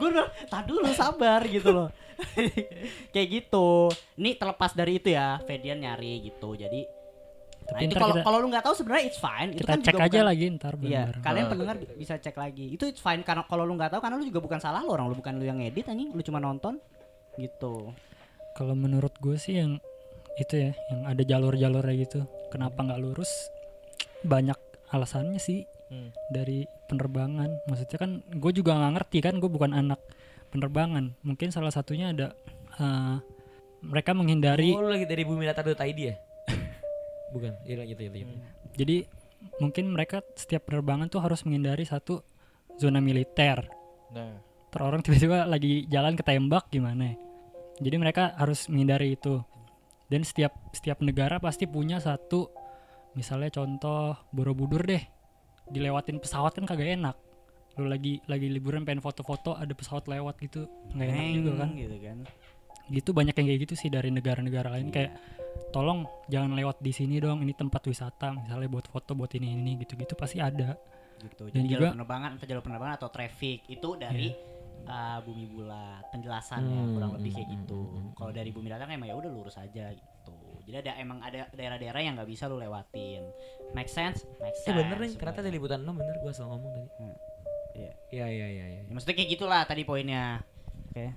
gue udah tak dulu sabar gitu loh. Kayak gitu. Ini terlepas dari itu ya, Fedian nyari gitu. Jadi nah, Tapi itu ntar kalau kalau lu nggak tahu sebenarnya it's fine. itu kita kan cek juga aja bukan- lagi ntar Iya, kalian Ah. pendengar bi- bisa cek lagi. Itu it's fine karena kalau lu nggak tahu karena lu juga bukan salah lu orang lu bukan lu yang edit anjing, lu cuma nonton gitu. Kalau menurut gue sih yang itu ya, yang ada jalur-jalurnya gitu. Kenapa nggak lurus? Banyak alasannya sih Hmm. dari penerbangan. Maksudnya kan gue juga nggak ngerti kan, gue bukan anak penerbangan. Mungkin salah satunya ada eh, mereka menghindari. Oh, lagi dari bumi datar.id ya? Bukan. Iya gitu gitu. gitu. Jadi mungkin mereka setiap penerbangan tuh harus menghindari satu zona militer. Nah, Ter orang tiba-tiba lagi jalan ketembak gimana? ya? Jadi mereka harus menghindari itu. Dan setiap setiap negara pasti punya satu misalnya contoh Borobudur deh. Dilewatin pesawat kan kagak enak. Lu lagi lagi liburan pengen foto-foto ada pesawat lewat gitu nggak enak juga kan. gitu kan. Gitu banyak yang kayak gitu sih dari negara-negara lain kayak tolong jangan lewat di sini dong ini tempat wisata misalnya buat foto buat ini ini gitu-gitu pasti ada. gitu. Dan Jadi juga- jalur penerbangan entah jalur penerbangan atau traffic itu dari uh, bumi bulat penjelasannya Hmm, kurang lebih hmm, kayak hmm, gitu. hmm, hmm. Kalau dari bumi datar kan emang ya udah lurus aja gitu. Jadi ada emang ada daerah-daerah yang nggak bisa lu lewatin. Make sense? Make Eh sense. bener nih, ternyata dari liputan 6 bener gua asal ngomong tadi. Hmm. Iya. Iya iya iya iya. Ya, maksudnya kayak gitulah tadi poinnya. Oke.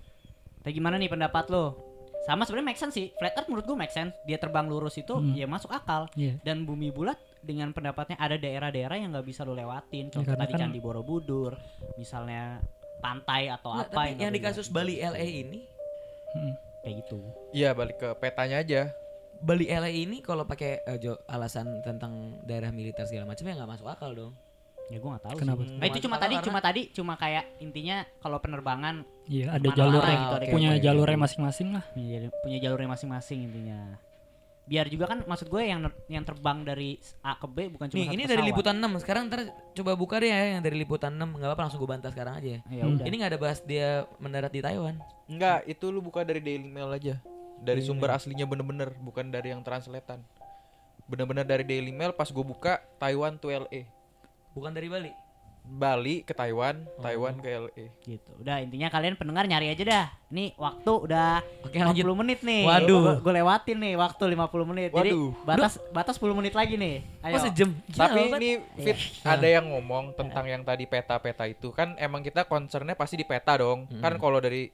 Tapi gimana nih pendapat lo? Sama sebenarnya make sense sih. Flat Earth menurut gue make sense. Dia terbang lurus itu Hmm. ya masuk akal. Iya. Dan bumi bulat dengan pendapatnya ada daerah-daerah yang nggak bisa lo lewatin. Contoh karena tadi kan- Candi Borobudur, misalnya pantai atau Nggak, apa tapi yang, yang di kasus Bali LA ini, Mm. kayak gitu. iya balik ke petanya aja. Bali LA ini kalau pakai jo- alasan tentang daerah militer segala macam ya nggak masuk akal dong. Ya gue nggak tahu Kenapa? sih. Nah, itu cuma tadi cuma tadi cuma kayak intinya kalau penerbangan Iya, ada jalurnya gitu, ada punya oke. jalurnya masing-masing lah. punya, jalur- punya jalurnya masing-masing intinya. Biar juga kan maksud gue yang yang terbang dari A ke B bukan cuma Nih, satu ini dari liputan 6. Sekarang ntar coba buka deh ya yang dari liputan 6. Enggak apa-apa langsung gue bantah sekarang aja. Ya Hmm. Ini nggak ada bahas dia mendarat di Taiwan. Enggak, itu lu buka dari Daily Mail aja. Dari Daily sumber aslinya bener-bener, bukan dari yang translatean. Bener-bener dari Daily Mail pas gue buka Taiwan to LA. Bukan dari Bali. Bali ke Taiwan, Taiwan ke LA. gitu. Udah intinya kalian pendengar nyari aja dah. Nih waktu udah Oke, 50 lanjut. menit nih. Waduh. Gue lewatin nih waktu 50 menit. Jadi Waduh. batas batas 10 menit lagi nih. Ayo. Oh, sejam. Gila, Tapi Pak. ini fit ada yang ngomong tentang yang tadi peta-peta itu kan emang kita concernnya pasti di peta dong. Kan Mm. kalau dari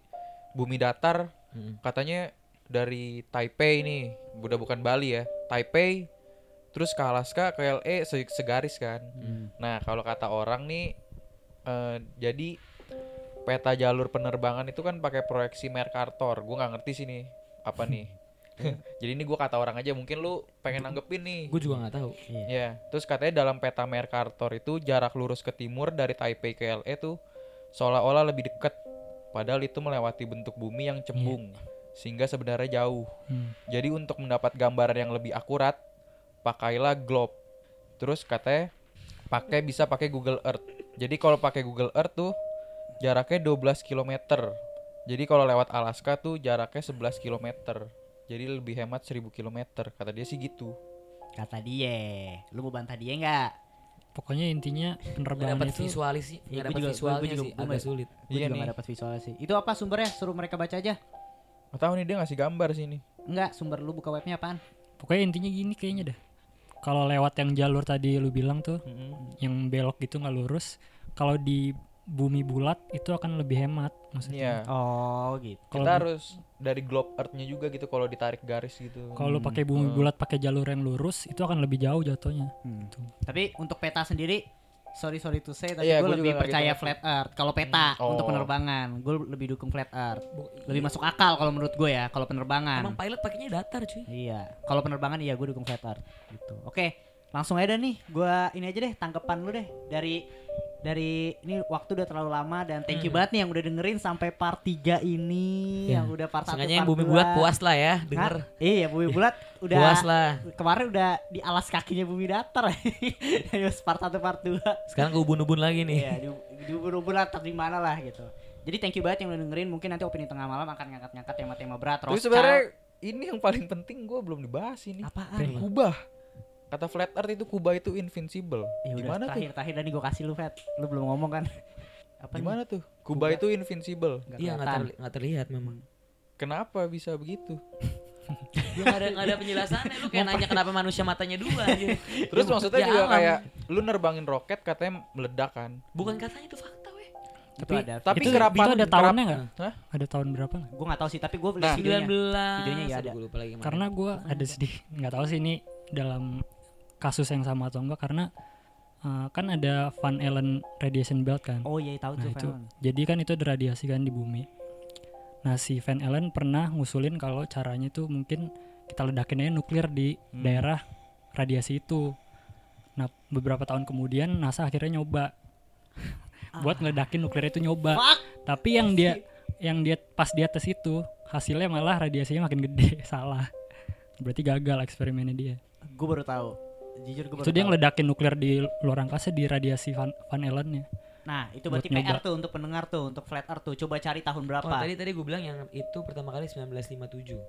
bumi datar Mm. katanya dari Taipei nih, udah bukan Bali ya. Taipei terus ke Alaska ke LA se- segaris kan. Hmm. Nah, kalau kata orang nih eh, jadi peta jalur penerbangan itu kan pakai proyeksi Mercator. Gue nggak ngerti sih nih apa nih. jadi ini gue kata orang aja mungkin lu pengen nanggepin nih. Gue juga nggak tahu. Iya. Ya, terus katanya dalam peta Mercator itu jarak lurus ke timur dari Taipei ke LA tuh seolah-olah lebih dekat, padahal itu melewati bentuk bumi yang cembung, sehingga sebenarnya jauh. Hmm. Jadi untuk mendapat gambaran yang lebih akurat, pakailah globe. Terus katanya pakai bisa pakai Google Earth. Jadi kalau pakai Google Earth tuh jaraknya 12 km. Jadi kalau lewat Alaska tuh jaraknya 11 km. Jadi lebih hemat 1000 km. Kata dia sih gitu. Kata dia. Lu mau bantah dia nggak? Pokoknya intinya penerbangan dapat itu visualis sih. Iya, Nggak gua dapat visualnya gua juga- sih. Agak sulit. Gue Iya juga nih. nggak dapat visualisasi. Itu apa sumbernya? Suruh mereka baca aja. Gak tahu nih dia ngasih gambar sini. Enggak, sumber lu buka webnya apaan? pokoknya intinya gini kayaknya dah. Kalau lewat yang jalur tadi lu bilang tuh yang belok gitu nggak lurus, kalau di bumi bulat itu akan lebih hemat Iya. maksudnya. Oh gitu. Kalau Kita bu- harus dari globe earth-nya juga gitu kalau ditarik garis gitu. kalau lu Hmm. pakai bumi Hmm. bulat pakai jalur yang lurus itu akan lebih jauh jatuhnya. Hmm. Tuh. Tapi untuk peta sendiri sorry sorry to say tapi Iya, gue gua lebih percaya gitu. flat earth. Kalau peta Hmm. untuk Oh. penerbangan, gue lebih dukung flat earth. Lebih masuk akal kalau menurut gue ya kalau penerbangan. Emang pilot pakainya datar cuy. Iya, kalau penerbangan iya gue dukung flat earth gitu. Oke, langsung aja deh nih. Gua ini aja deh tanggapan lu deh dari dari ini waktu udah terlalu lama dan thank you Hmm. banget nih yang udah dengerin sampai part 3 ini Ya. yang udah part 1 Sengaja yang bumi bulat puas lah ya denger. Iya, bumi bulat udah Puas lah. kemarin udah di alas kakinya bumi datar. Ayo part 1 part 2. Sekarang ke ubun-ubun lagi nih. Iya, di, di ubun-ubun lah di mana lah gitu. Jadi thank you banget yang udah dengerin. Mungkin nanti opini tengah malam akan ngangkat-ngangkat tema-tema berat. Rothschild. sebenarnya ini yang paling penting gue belum dibahas ini. apaan? Apa? Kubah. Kata flat earth itu kubah itu invincible. Ya udah Gimana tuh? terakhir-terakhir dan gue kasih lu Fat. Lu belum ngomong kan? Apa nih? Gimana tuh? Kubah itu invincible. Nggak Iya nggak kelihatan. terli- terlihat memang. Kenapa bisa begitu? Nggak ada nggak ada penjelasannya. Lu kayak nanya kenapa manusia matanya dua aja. Terus maksudnya Ya juga alam. kayak lu nerbangin roket katanya meledak kan. Bukan katanya itu fakta weh. Itu Tapi- ada. Tapi itu, kerapat itu ada kerap- tahunnya nggak? Hah? Ada tahun berapa nggak? Gue nggak tahu sih, tapi gue Nah, videonya. 19 Videonya ya ada. gua lupa lagi mana. Karena gua ada sedih nggak tahu sih ini dalam kasus yang sama atau enggak karena uh, kan ada Van Allen radiation belt kan. Oh iya tahu Nah tuh itu, Venom. jadi kan itu diradiasi kan di bumi. Nah si Van Allen pernah ngusulin kalau caranya itu mungkin kita ledakin aja nuklir di Hmm. daerah radiasi itu. Nah beberapa tahun kemudian NASA akhirnya nyoba buat ngeledakin nuklir itu nyoba. Fuck. Tapi yang dia yang dia pas di atas itu hasilnya malah radiasinya makin gede. Salah. Berarti gagal eksperimennya dia. Gue baru tahu. Jujur gue Itu dia ngeledakin nuklir di luar angkasa di radiasi Van, Van Allen-nya. Nah, itu buat berarti PR nyoba. tuh untuk pendengar tuh, untuk flat earth tuh. Coba cari tahun berapa. Oh, tadi tadi gue bilang yang itu pertama kali 1957.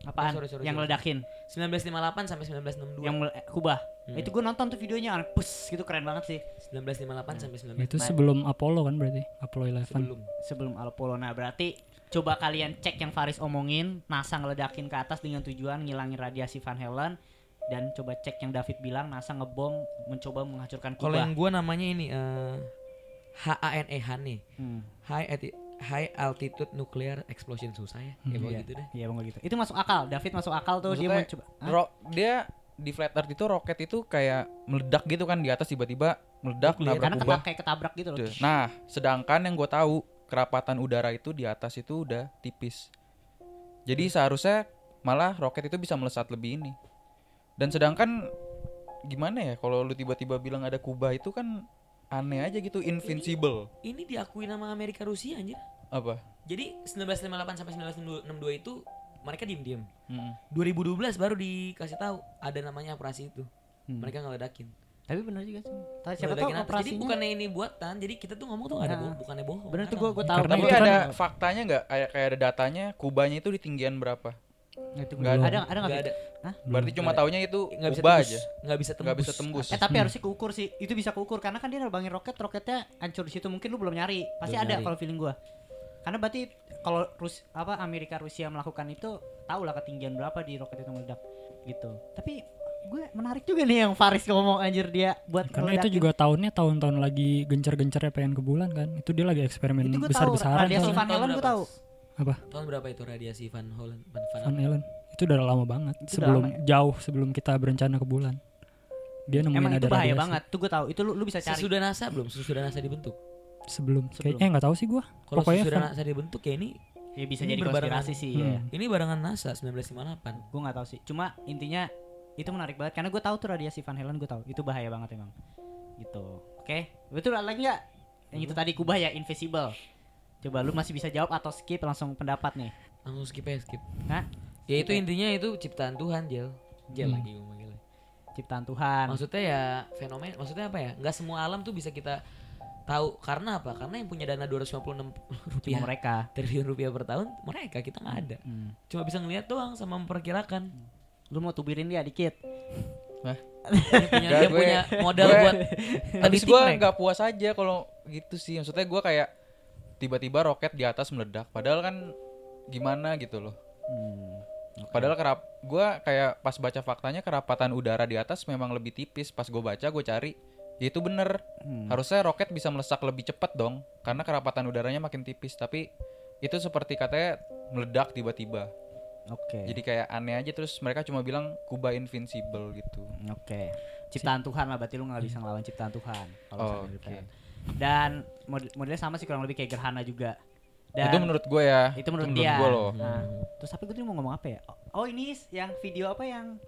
Apaan? Oh, sorry, sorry, yang sorry. ledakin, 1958 sampai 1962. yang kubah. Hmm. Itu gue nonton tuh videonya, pus gitu keren banget sih. 1958 sampai 19 Itu Nah. sebelum Apollo kan berarti Apollo 11. sebelum. Sebelum Apollo. Nah, berarti coba kalian cek yang Faris omongin, NASA ngeledakin ke atas dengan tujuan ngilangin radiasi Van Halen dan coba cek yang David bilang NASA ngebom mencoba menghancurkan Kalau kubah. yang gua namanya ini eh HANE HANE. Hmm. High ati- High Altitude Nuclear Explosion susah ya. Ya Hmm, pokoknya iya. gitu deh. Iya, mau gitu. Itu masuk akal. David masuk akal tuh dia mau Maksudnya, coba. Hah? Ro- dia di flat earth itu roket itu kayak meledak gitu kan di atas tiba-tiba meledak Nuklir. nabrak Karena ketak kayak ketabrak gitu loh. Tuh. Nah, sedangkan yang gue tahu kerapatan udara itu di atas itu udah tipis. Jadi seharusnya malah roket itu bisa melesat lebih ini. Dan sedangkan gimana ya kalau lu tiba-tiba bilang ada kubah itu kan aneh aja gitu, invincible. Ini diakui nama Amerika Rusia anjir. Apa? Jadi 1958 sampai 1962 itu mereka diem-diem. Mm. 2012 baru dikasih tahu ada namanya operasi itu. Hmm. Mereka ngeledakin. Tapi benar juga sih. Tapi siapa tahu atas. Jadi operasinya. bukannya ini buatan, jadi kita tuh ngomong tuh nggak ada Nah. bohong, bukannya bohong. Bener tuh gua gua tahu. Tapi kan- ada faktanya nggak? Kayak kayak ada datanya, kubahnya itu di tinggian berapa? Itu Nggak ada. ada. Ada ada nggak? ada, Berarti cuma taunya itu nggak bisa tembus, aja. nggak bisa tembus. Nggak bisa tembus. Eh tapi harusnya keukur sih. Itu bisa keukur karena kan dia nerbangin roket, roketnya hancur di situ. Mungkin lu belum nyari. Pasti Belum ada nyari. kalau feeling gua. Karena berarti kalau Rus apa Amerika Rusia melakukan itu tahu lah ketinggian berapa di roket itu meledak gitu. Tapi gue menarik juga nih yang Faris ngomong anjir dia buat Karena itu juga tahunnya tahun-tahun lagi gencar-gencarnya pengen ke bulan kan. Itu dia lagi eksperimen itu gue tahu besar-besaran. radiasi soalnya. Van Halen gue tahu. Apa? Tahun berapa itu radiasi Van Hollen? Van, Van, Van Allen. Itu udah lama banget. Itu sebelum lama ya? jauh sebelum kita berencana ke bulan. Dia nemuin Emang ada itu bahaya radiasi. banget. Tuh gue tahu. Itu lu, lu bisa cari. Sesudah NASA belum? Sesudah NASA dibentuk. Sebelum. Sebelum. Kayak, eh nggak tahu sih gua. Kalau sesudah Van- NASA dibentuk ya ini Ya bisa Ini jadi konspirasi sih. Hmm. ya. ini barengan NASA 1958. Gue nggak tahu sih. Cuma intinya itu menarik banget karena gue tahu tuh radiasi Van Halen gue tahu. Itu bahaya banget emang. Gitu. Oke. Betul ada lagi nggak? Yang itu tadi kubah ya invisible. Coba lu masih bisa jawab atau skip langsung pendapat nih. Langsung skip ya skip. Hah? Ya itu intinya itu ciptaan Tuhan, Jel. Jel Hmm. lagi gue manggilnya. Ciptaan Tuhan. Maksudnya ya fenomena, maksudnya apa ya? Nggak semua alam tuh bisa kita tahu karena apa? Karena yang punya dana 256 Cuma rupiah mereka. triliun rupiah per tahun mereka kita nggak ada. Hmm. Cuma bisa ngeliat doang sama memperkirakan. Lu mau tubirin dia dikit. Dia punya, dia gue- punya modal gue- buat Habis mereka. nggak puas aja kalau gitu sih. Maksudnya gue kayak tiba-tiba roket di atas meledak. Padahal kan gimana gitu loh. Hmm. Padahal kerap gue kayak pas baca faktanya kerapatan udara di atas memang lebih tipis. Pas gue baca gue cari Ya itu bener. Hmm. Harusnya roket bisa melesak lebih cepat dong, karena kerapatan udaranya makin tipis. Tapi itu seperti katanya meledak tiba-tiba. Oke. Jadi kayak aneh aja terus mereka cuma bilang Kuba invincible gitu. Oke. Ciptaan Tuhan lah berarti lu nggak bisa ngelawan ciptaan Tuhan kalau Oh. Fred. Dan mod- modelnya sama sih kurang lebih kayak gerhana juga. Dan itu menurut gue ya. itu menurut dia. gue loh. Nah, terus tapi gue tadi mau ngomong apa ya? Oh, oh, ini yang video apa yang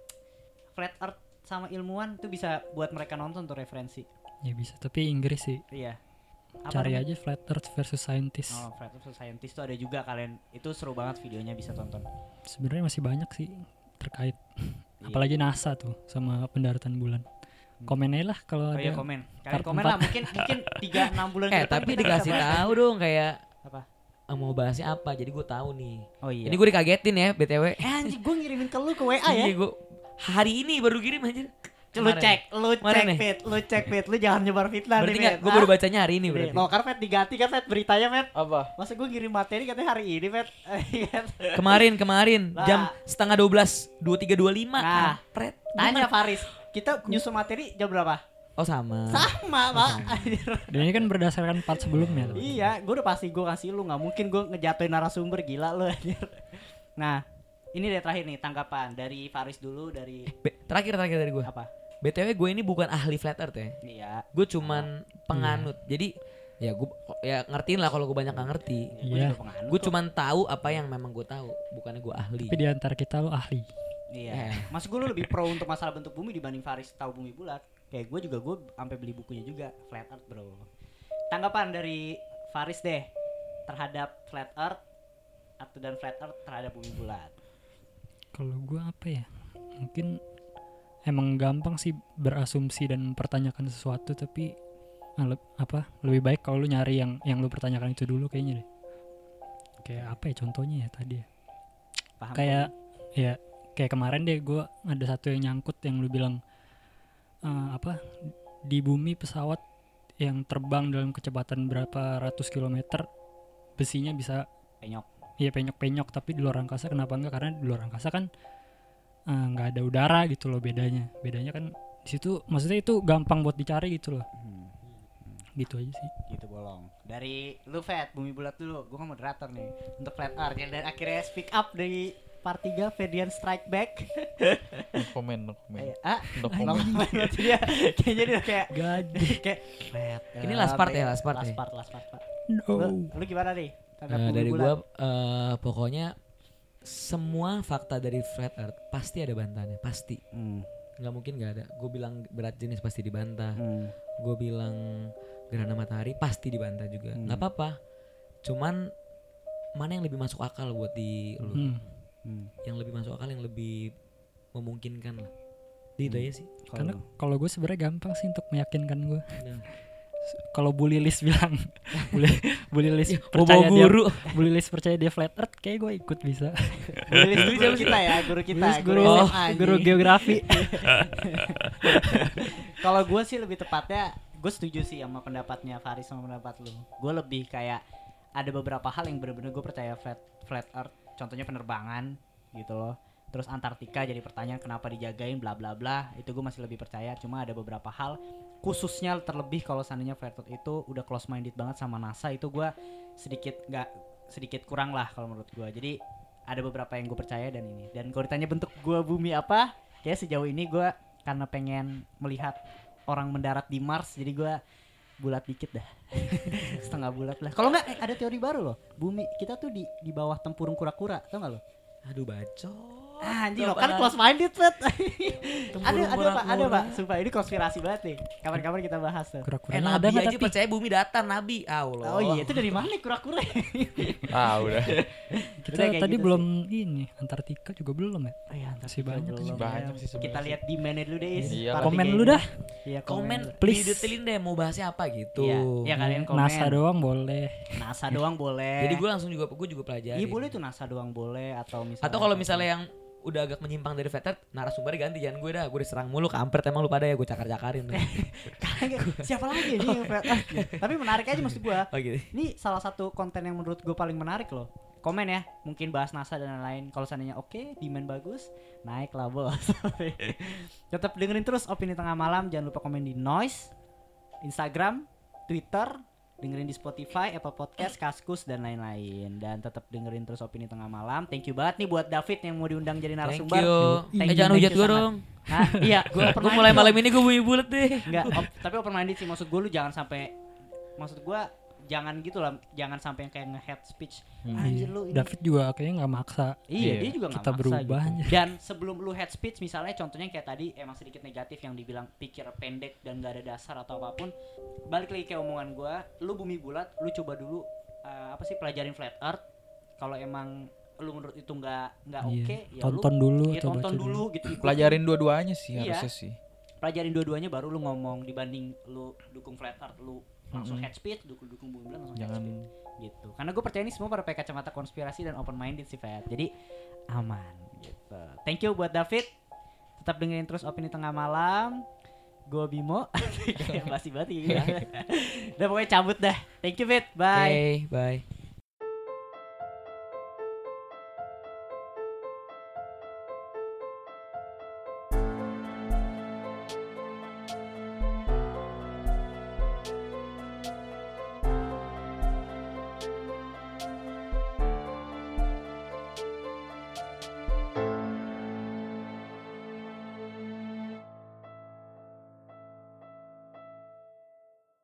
flat earth sama ilmuwan tuh bisa buat mereka nonton tuh referensi. Ya bisa, tapi Inggris sih. Iya. Apa Cari namanya? aja Flat Earth versus Scientist. Oh, Flat Earth Scientist tuh ada juga kalian. Itu seru banget videonya bisa tonton. Sebenarnya masih banyak sih terkait. Iya. Apalagi NASA tuh sama pendaratan bulan. Komen aja lah kalau Oh ada. iya komen. Kalian komen empat. lah mungkin mungkin 3 6 bulan Eh tapi dikasih tahu dong kayak Apa? eh, mau bahasnya apa. Jadi gue tahu nih. Oh iya. Ini gue dikagetin ya btw. eh anjing gue ngirimin ke lu ke WA ya. Iya gue hari ini baru kirim aja. Lu cek, lu cek nih. fit, lu cek fit, lu jangan nyebar fitnah Berarti nih fit. Gue baru bacanya hari ini berarti. Lo kan fit diganti kan fit beritanya fit. Apa? Masa gue ngirim materi katanya hari ini fit. Kemarin kemarin jam setengah 12 23.25 Nah. Kampret. Tanya Faris, kita nyusun materi jam berapa? Oh sama. Sama, Pak. Anjir. Dan ini kan berdasarkan part sebelumnya tuh. iya, gue udah pasti gue kasih lu, nggak mungkin gue ngejatuhin narasumber gila lu anjir. Nah, ini deh terakhir nih tanggapan dari Faris dulu dari Be- terakhir terakhir dari gue. apa? BTW gue ini bukan ahli flat earth ya. Iya. Gue cuman penganut. Jadi ya gue ya ngertiin lah kalau gue banyak nggak ngerti. Iya. Gue kok. cuman tahu apa yang memang gue tahu, bukannya gue ahli. Tapi di antara kita lo ahli. Iya. Mas gue lu lebih pro untuk masalah bentuk bumi dibanding Faris tahu bumi bulat. Kayak gue juga gue sampai beli bukunya juga Flat Earth bro. Tanggapan dari Faris deh terhadap Flat Earth atau dan Flat Earth terhadap bumi bulat. Kalau gua apa ya? Mungkin emang gampang sih berasumsi dan mempertanyakan sesuatu tapi le- apa lebih baik kalau lu nyari yang yang lu pertanyakan itu dulu kayaknya deh. Kayak apa ya contohnya ya tadi ya? Paham? Kayak ya kayak kemarin deh gua ada satu yang nyangkut yang lu bilang eh, apa di bumi pesawat yang terbang dalam kecepatan berapa ratus kilometer besinya bisa penyok. Iya penyok-penyok tapi di luar angkasa kenapa enggak karena di luar angkasa kan eh, nggak ada udara gitu loh bedanya bedanya kan di situ maksudnya itu gampang buat dicari gitu loh Hmm, gitu aja sih gitu bolong. Dari lu Fat, bumi bulat dulu. Gue kan moderator nih untuk Flat Earth. Ya, dan akhirnya speak up dari part 3 Fedian Strike Back. No comment, no comment. Eh, ah, No no comment. comment berarti dia kayaknya dia kayak gaji kayak Flat Ini last part ya, last part last ya? part, last part, Pak. no Lu, lu gimana nih? Bumi dari gue eh, pokoknya semua fakta dari flat earth pasti ada bantahannya pasti Hmm, nggak mungkin nggak ada gue bilang berat jenis pasti dibantah hmm. gue bilang gerhana matahari pasti dibantah juga Hmm. nggak apa-apa cuman mana yang lebih masuk akal buat di lu Hmm. Hmm. yang lebih masuk akal yang lebih memungkinkan lah Di itu Hmm. aja sih karena Kalau- kalau gue sebenarnya gampang sih untuk meyakinkan gue Nah. kalau Bu Lilis bilang Bu, Li- Bu Lilis Bobo percaya dia guru Bu Lilis percaya dia flat earth kayak gue ikut bisa Guru guru guru kita ya, guru kita, guru SMA, oh, guru geografi Kalau gue sih lebih tepatnya gue setuju sih sama pendapatnya Faris sama pendapat lu. Gue lebih kayak ada beberapa hal yang bener-bener gue percaya flat flat earth. Contohnya penerbangan gitu loh. Terus Antartika jadi pertanyaan kenapa dijagain bla bla bla. Itu gue masih lebih percaya. Cuma ada beberapa hal khususnya terlebih kalau seandainya flat earth itu udah close minded banget sama NASA itu gue sedikit nggak sedikit kurang lah kalau menurut gue. Jadi ada beberapa yang gue percaya dan ini. Dan kalau ditanya bentuk gue bumi apa, kayak sejauh ini gue karena pengen melihat orang mendarat di Mars jadi gua bulat dikit dah. Setengah bulat lah. Kalau nggak eh, ada teori baru loh. Bumi kita tuh di di bawah tempurung kura-kura tau nggak lo? Aduh bacot ah anjing lo kan close minded Fred ada ada pak ada pak. Sumpah ini konspirasi banget nih. Kapan-kapan kita bahas tuh. Kura-kura eh ada nabi nggak aja tapi percaya bumi datar nabi. Allah. Oh iya itu dari mana nih kura-kura? Ah, udah. kita Udah kayak tadi gitu belum ini Antartika juga belum ya? Oh iya Masih banyak belum. sih. Banyak sih kita lihat demandnya dulu deh Is. Iya komen lu dah. Iya komen Please. detailin deh mau bahasnya apa gitu. Iya iya kalian komen. NASA doang boleh. NASA doang boleh. Jadi gue langsung juga gue juga pelajari. Iya boleh tuh NASA doang boleh atau misalnya atau kalau misalnya yang udah agak menyimpang dari flat earth narasumbernya ganti jangan gue dah gue diserang mulu kampret emang lu pada ya gue cakar-cakarin Kagak, siapa lagi nih earth? Tapi menarik aja maksud gua. oh gitu Ini salah satu konten yang menurut gue paling menarik loh. Komen ya, mungkin bahas NASA dan lain-lain. Kalau seandainya oke, demand bagus, naik lah bos. Tetap dengerin terus opini tengah malam. Jangan lupa komen di noise Instagram, Twitter, dengerin di Spotify, Apple Podcast, Kaskus dan lain-lain. Dan tetap dengerin terus opini tengah malam. Thank you banget nih buat David yang mau diundang jadi Thank narasumber. you. Thank Eh you, jangan thank hujat gue dong. Hah? iya, gue mulai malam ini gue bumi bulat deh. Enggak, op- tapi open minded sih maksud gue lu jangan sampai maksud gue jangan gitu lah, jangan sampai yang kayak nge-head speech. Anjir lu ini. David juga kayaknya nggak maksa Iya, Iya. dia juga nggak Kita maksa berubah gitu. aja. Dan sebelum lu head speech misalnya contohnya kayak tadi emang sedikit negatif yang dibilang pikir pendek dan gak ada dasar atau apa pun. Balik lagi ke omongan gua, lu bumi bulat, lu coba dulu eh, apa sih pelajarin flat earth. Kalau emang lu menurut itu nggak nggak Iya. oke, ya tonton lu dulu ya tonton baca dulu gitu. ikutin. Pelajarin dua-duanya sih Iya. harusnya sih. pelajarin dua-duanya baru lu ngomong dibanding lu dukung flat earth lu langsung Mm-mm. head speech, dukung dukung bumi bulat langsung Jangan head speech gitu. Karena gue percaya ini semua pakai kacamata konspirasi dan open minded sih Fat. Jadi aman gitu. Thank you buat David. Tetap dengerin terus opini tengah malam. Gue Bimo. Basi banget ya. Udah pokoknya cabut dah. Thank you Fit. Bye. Oke, bye.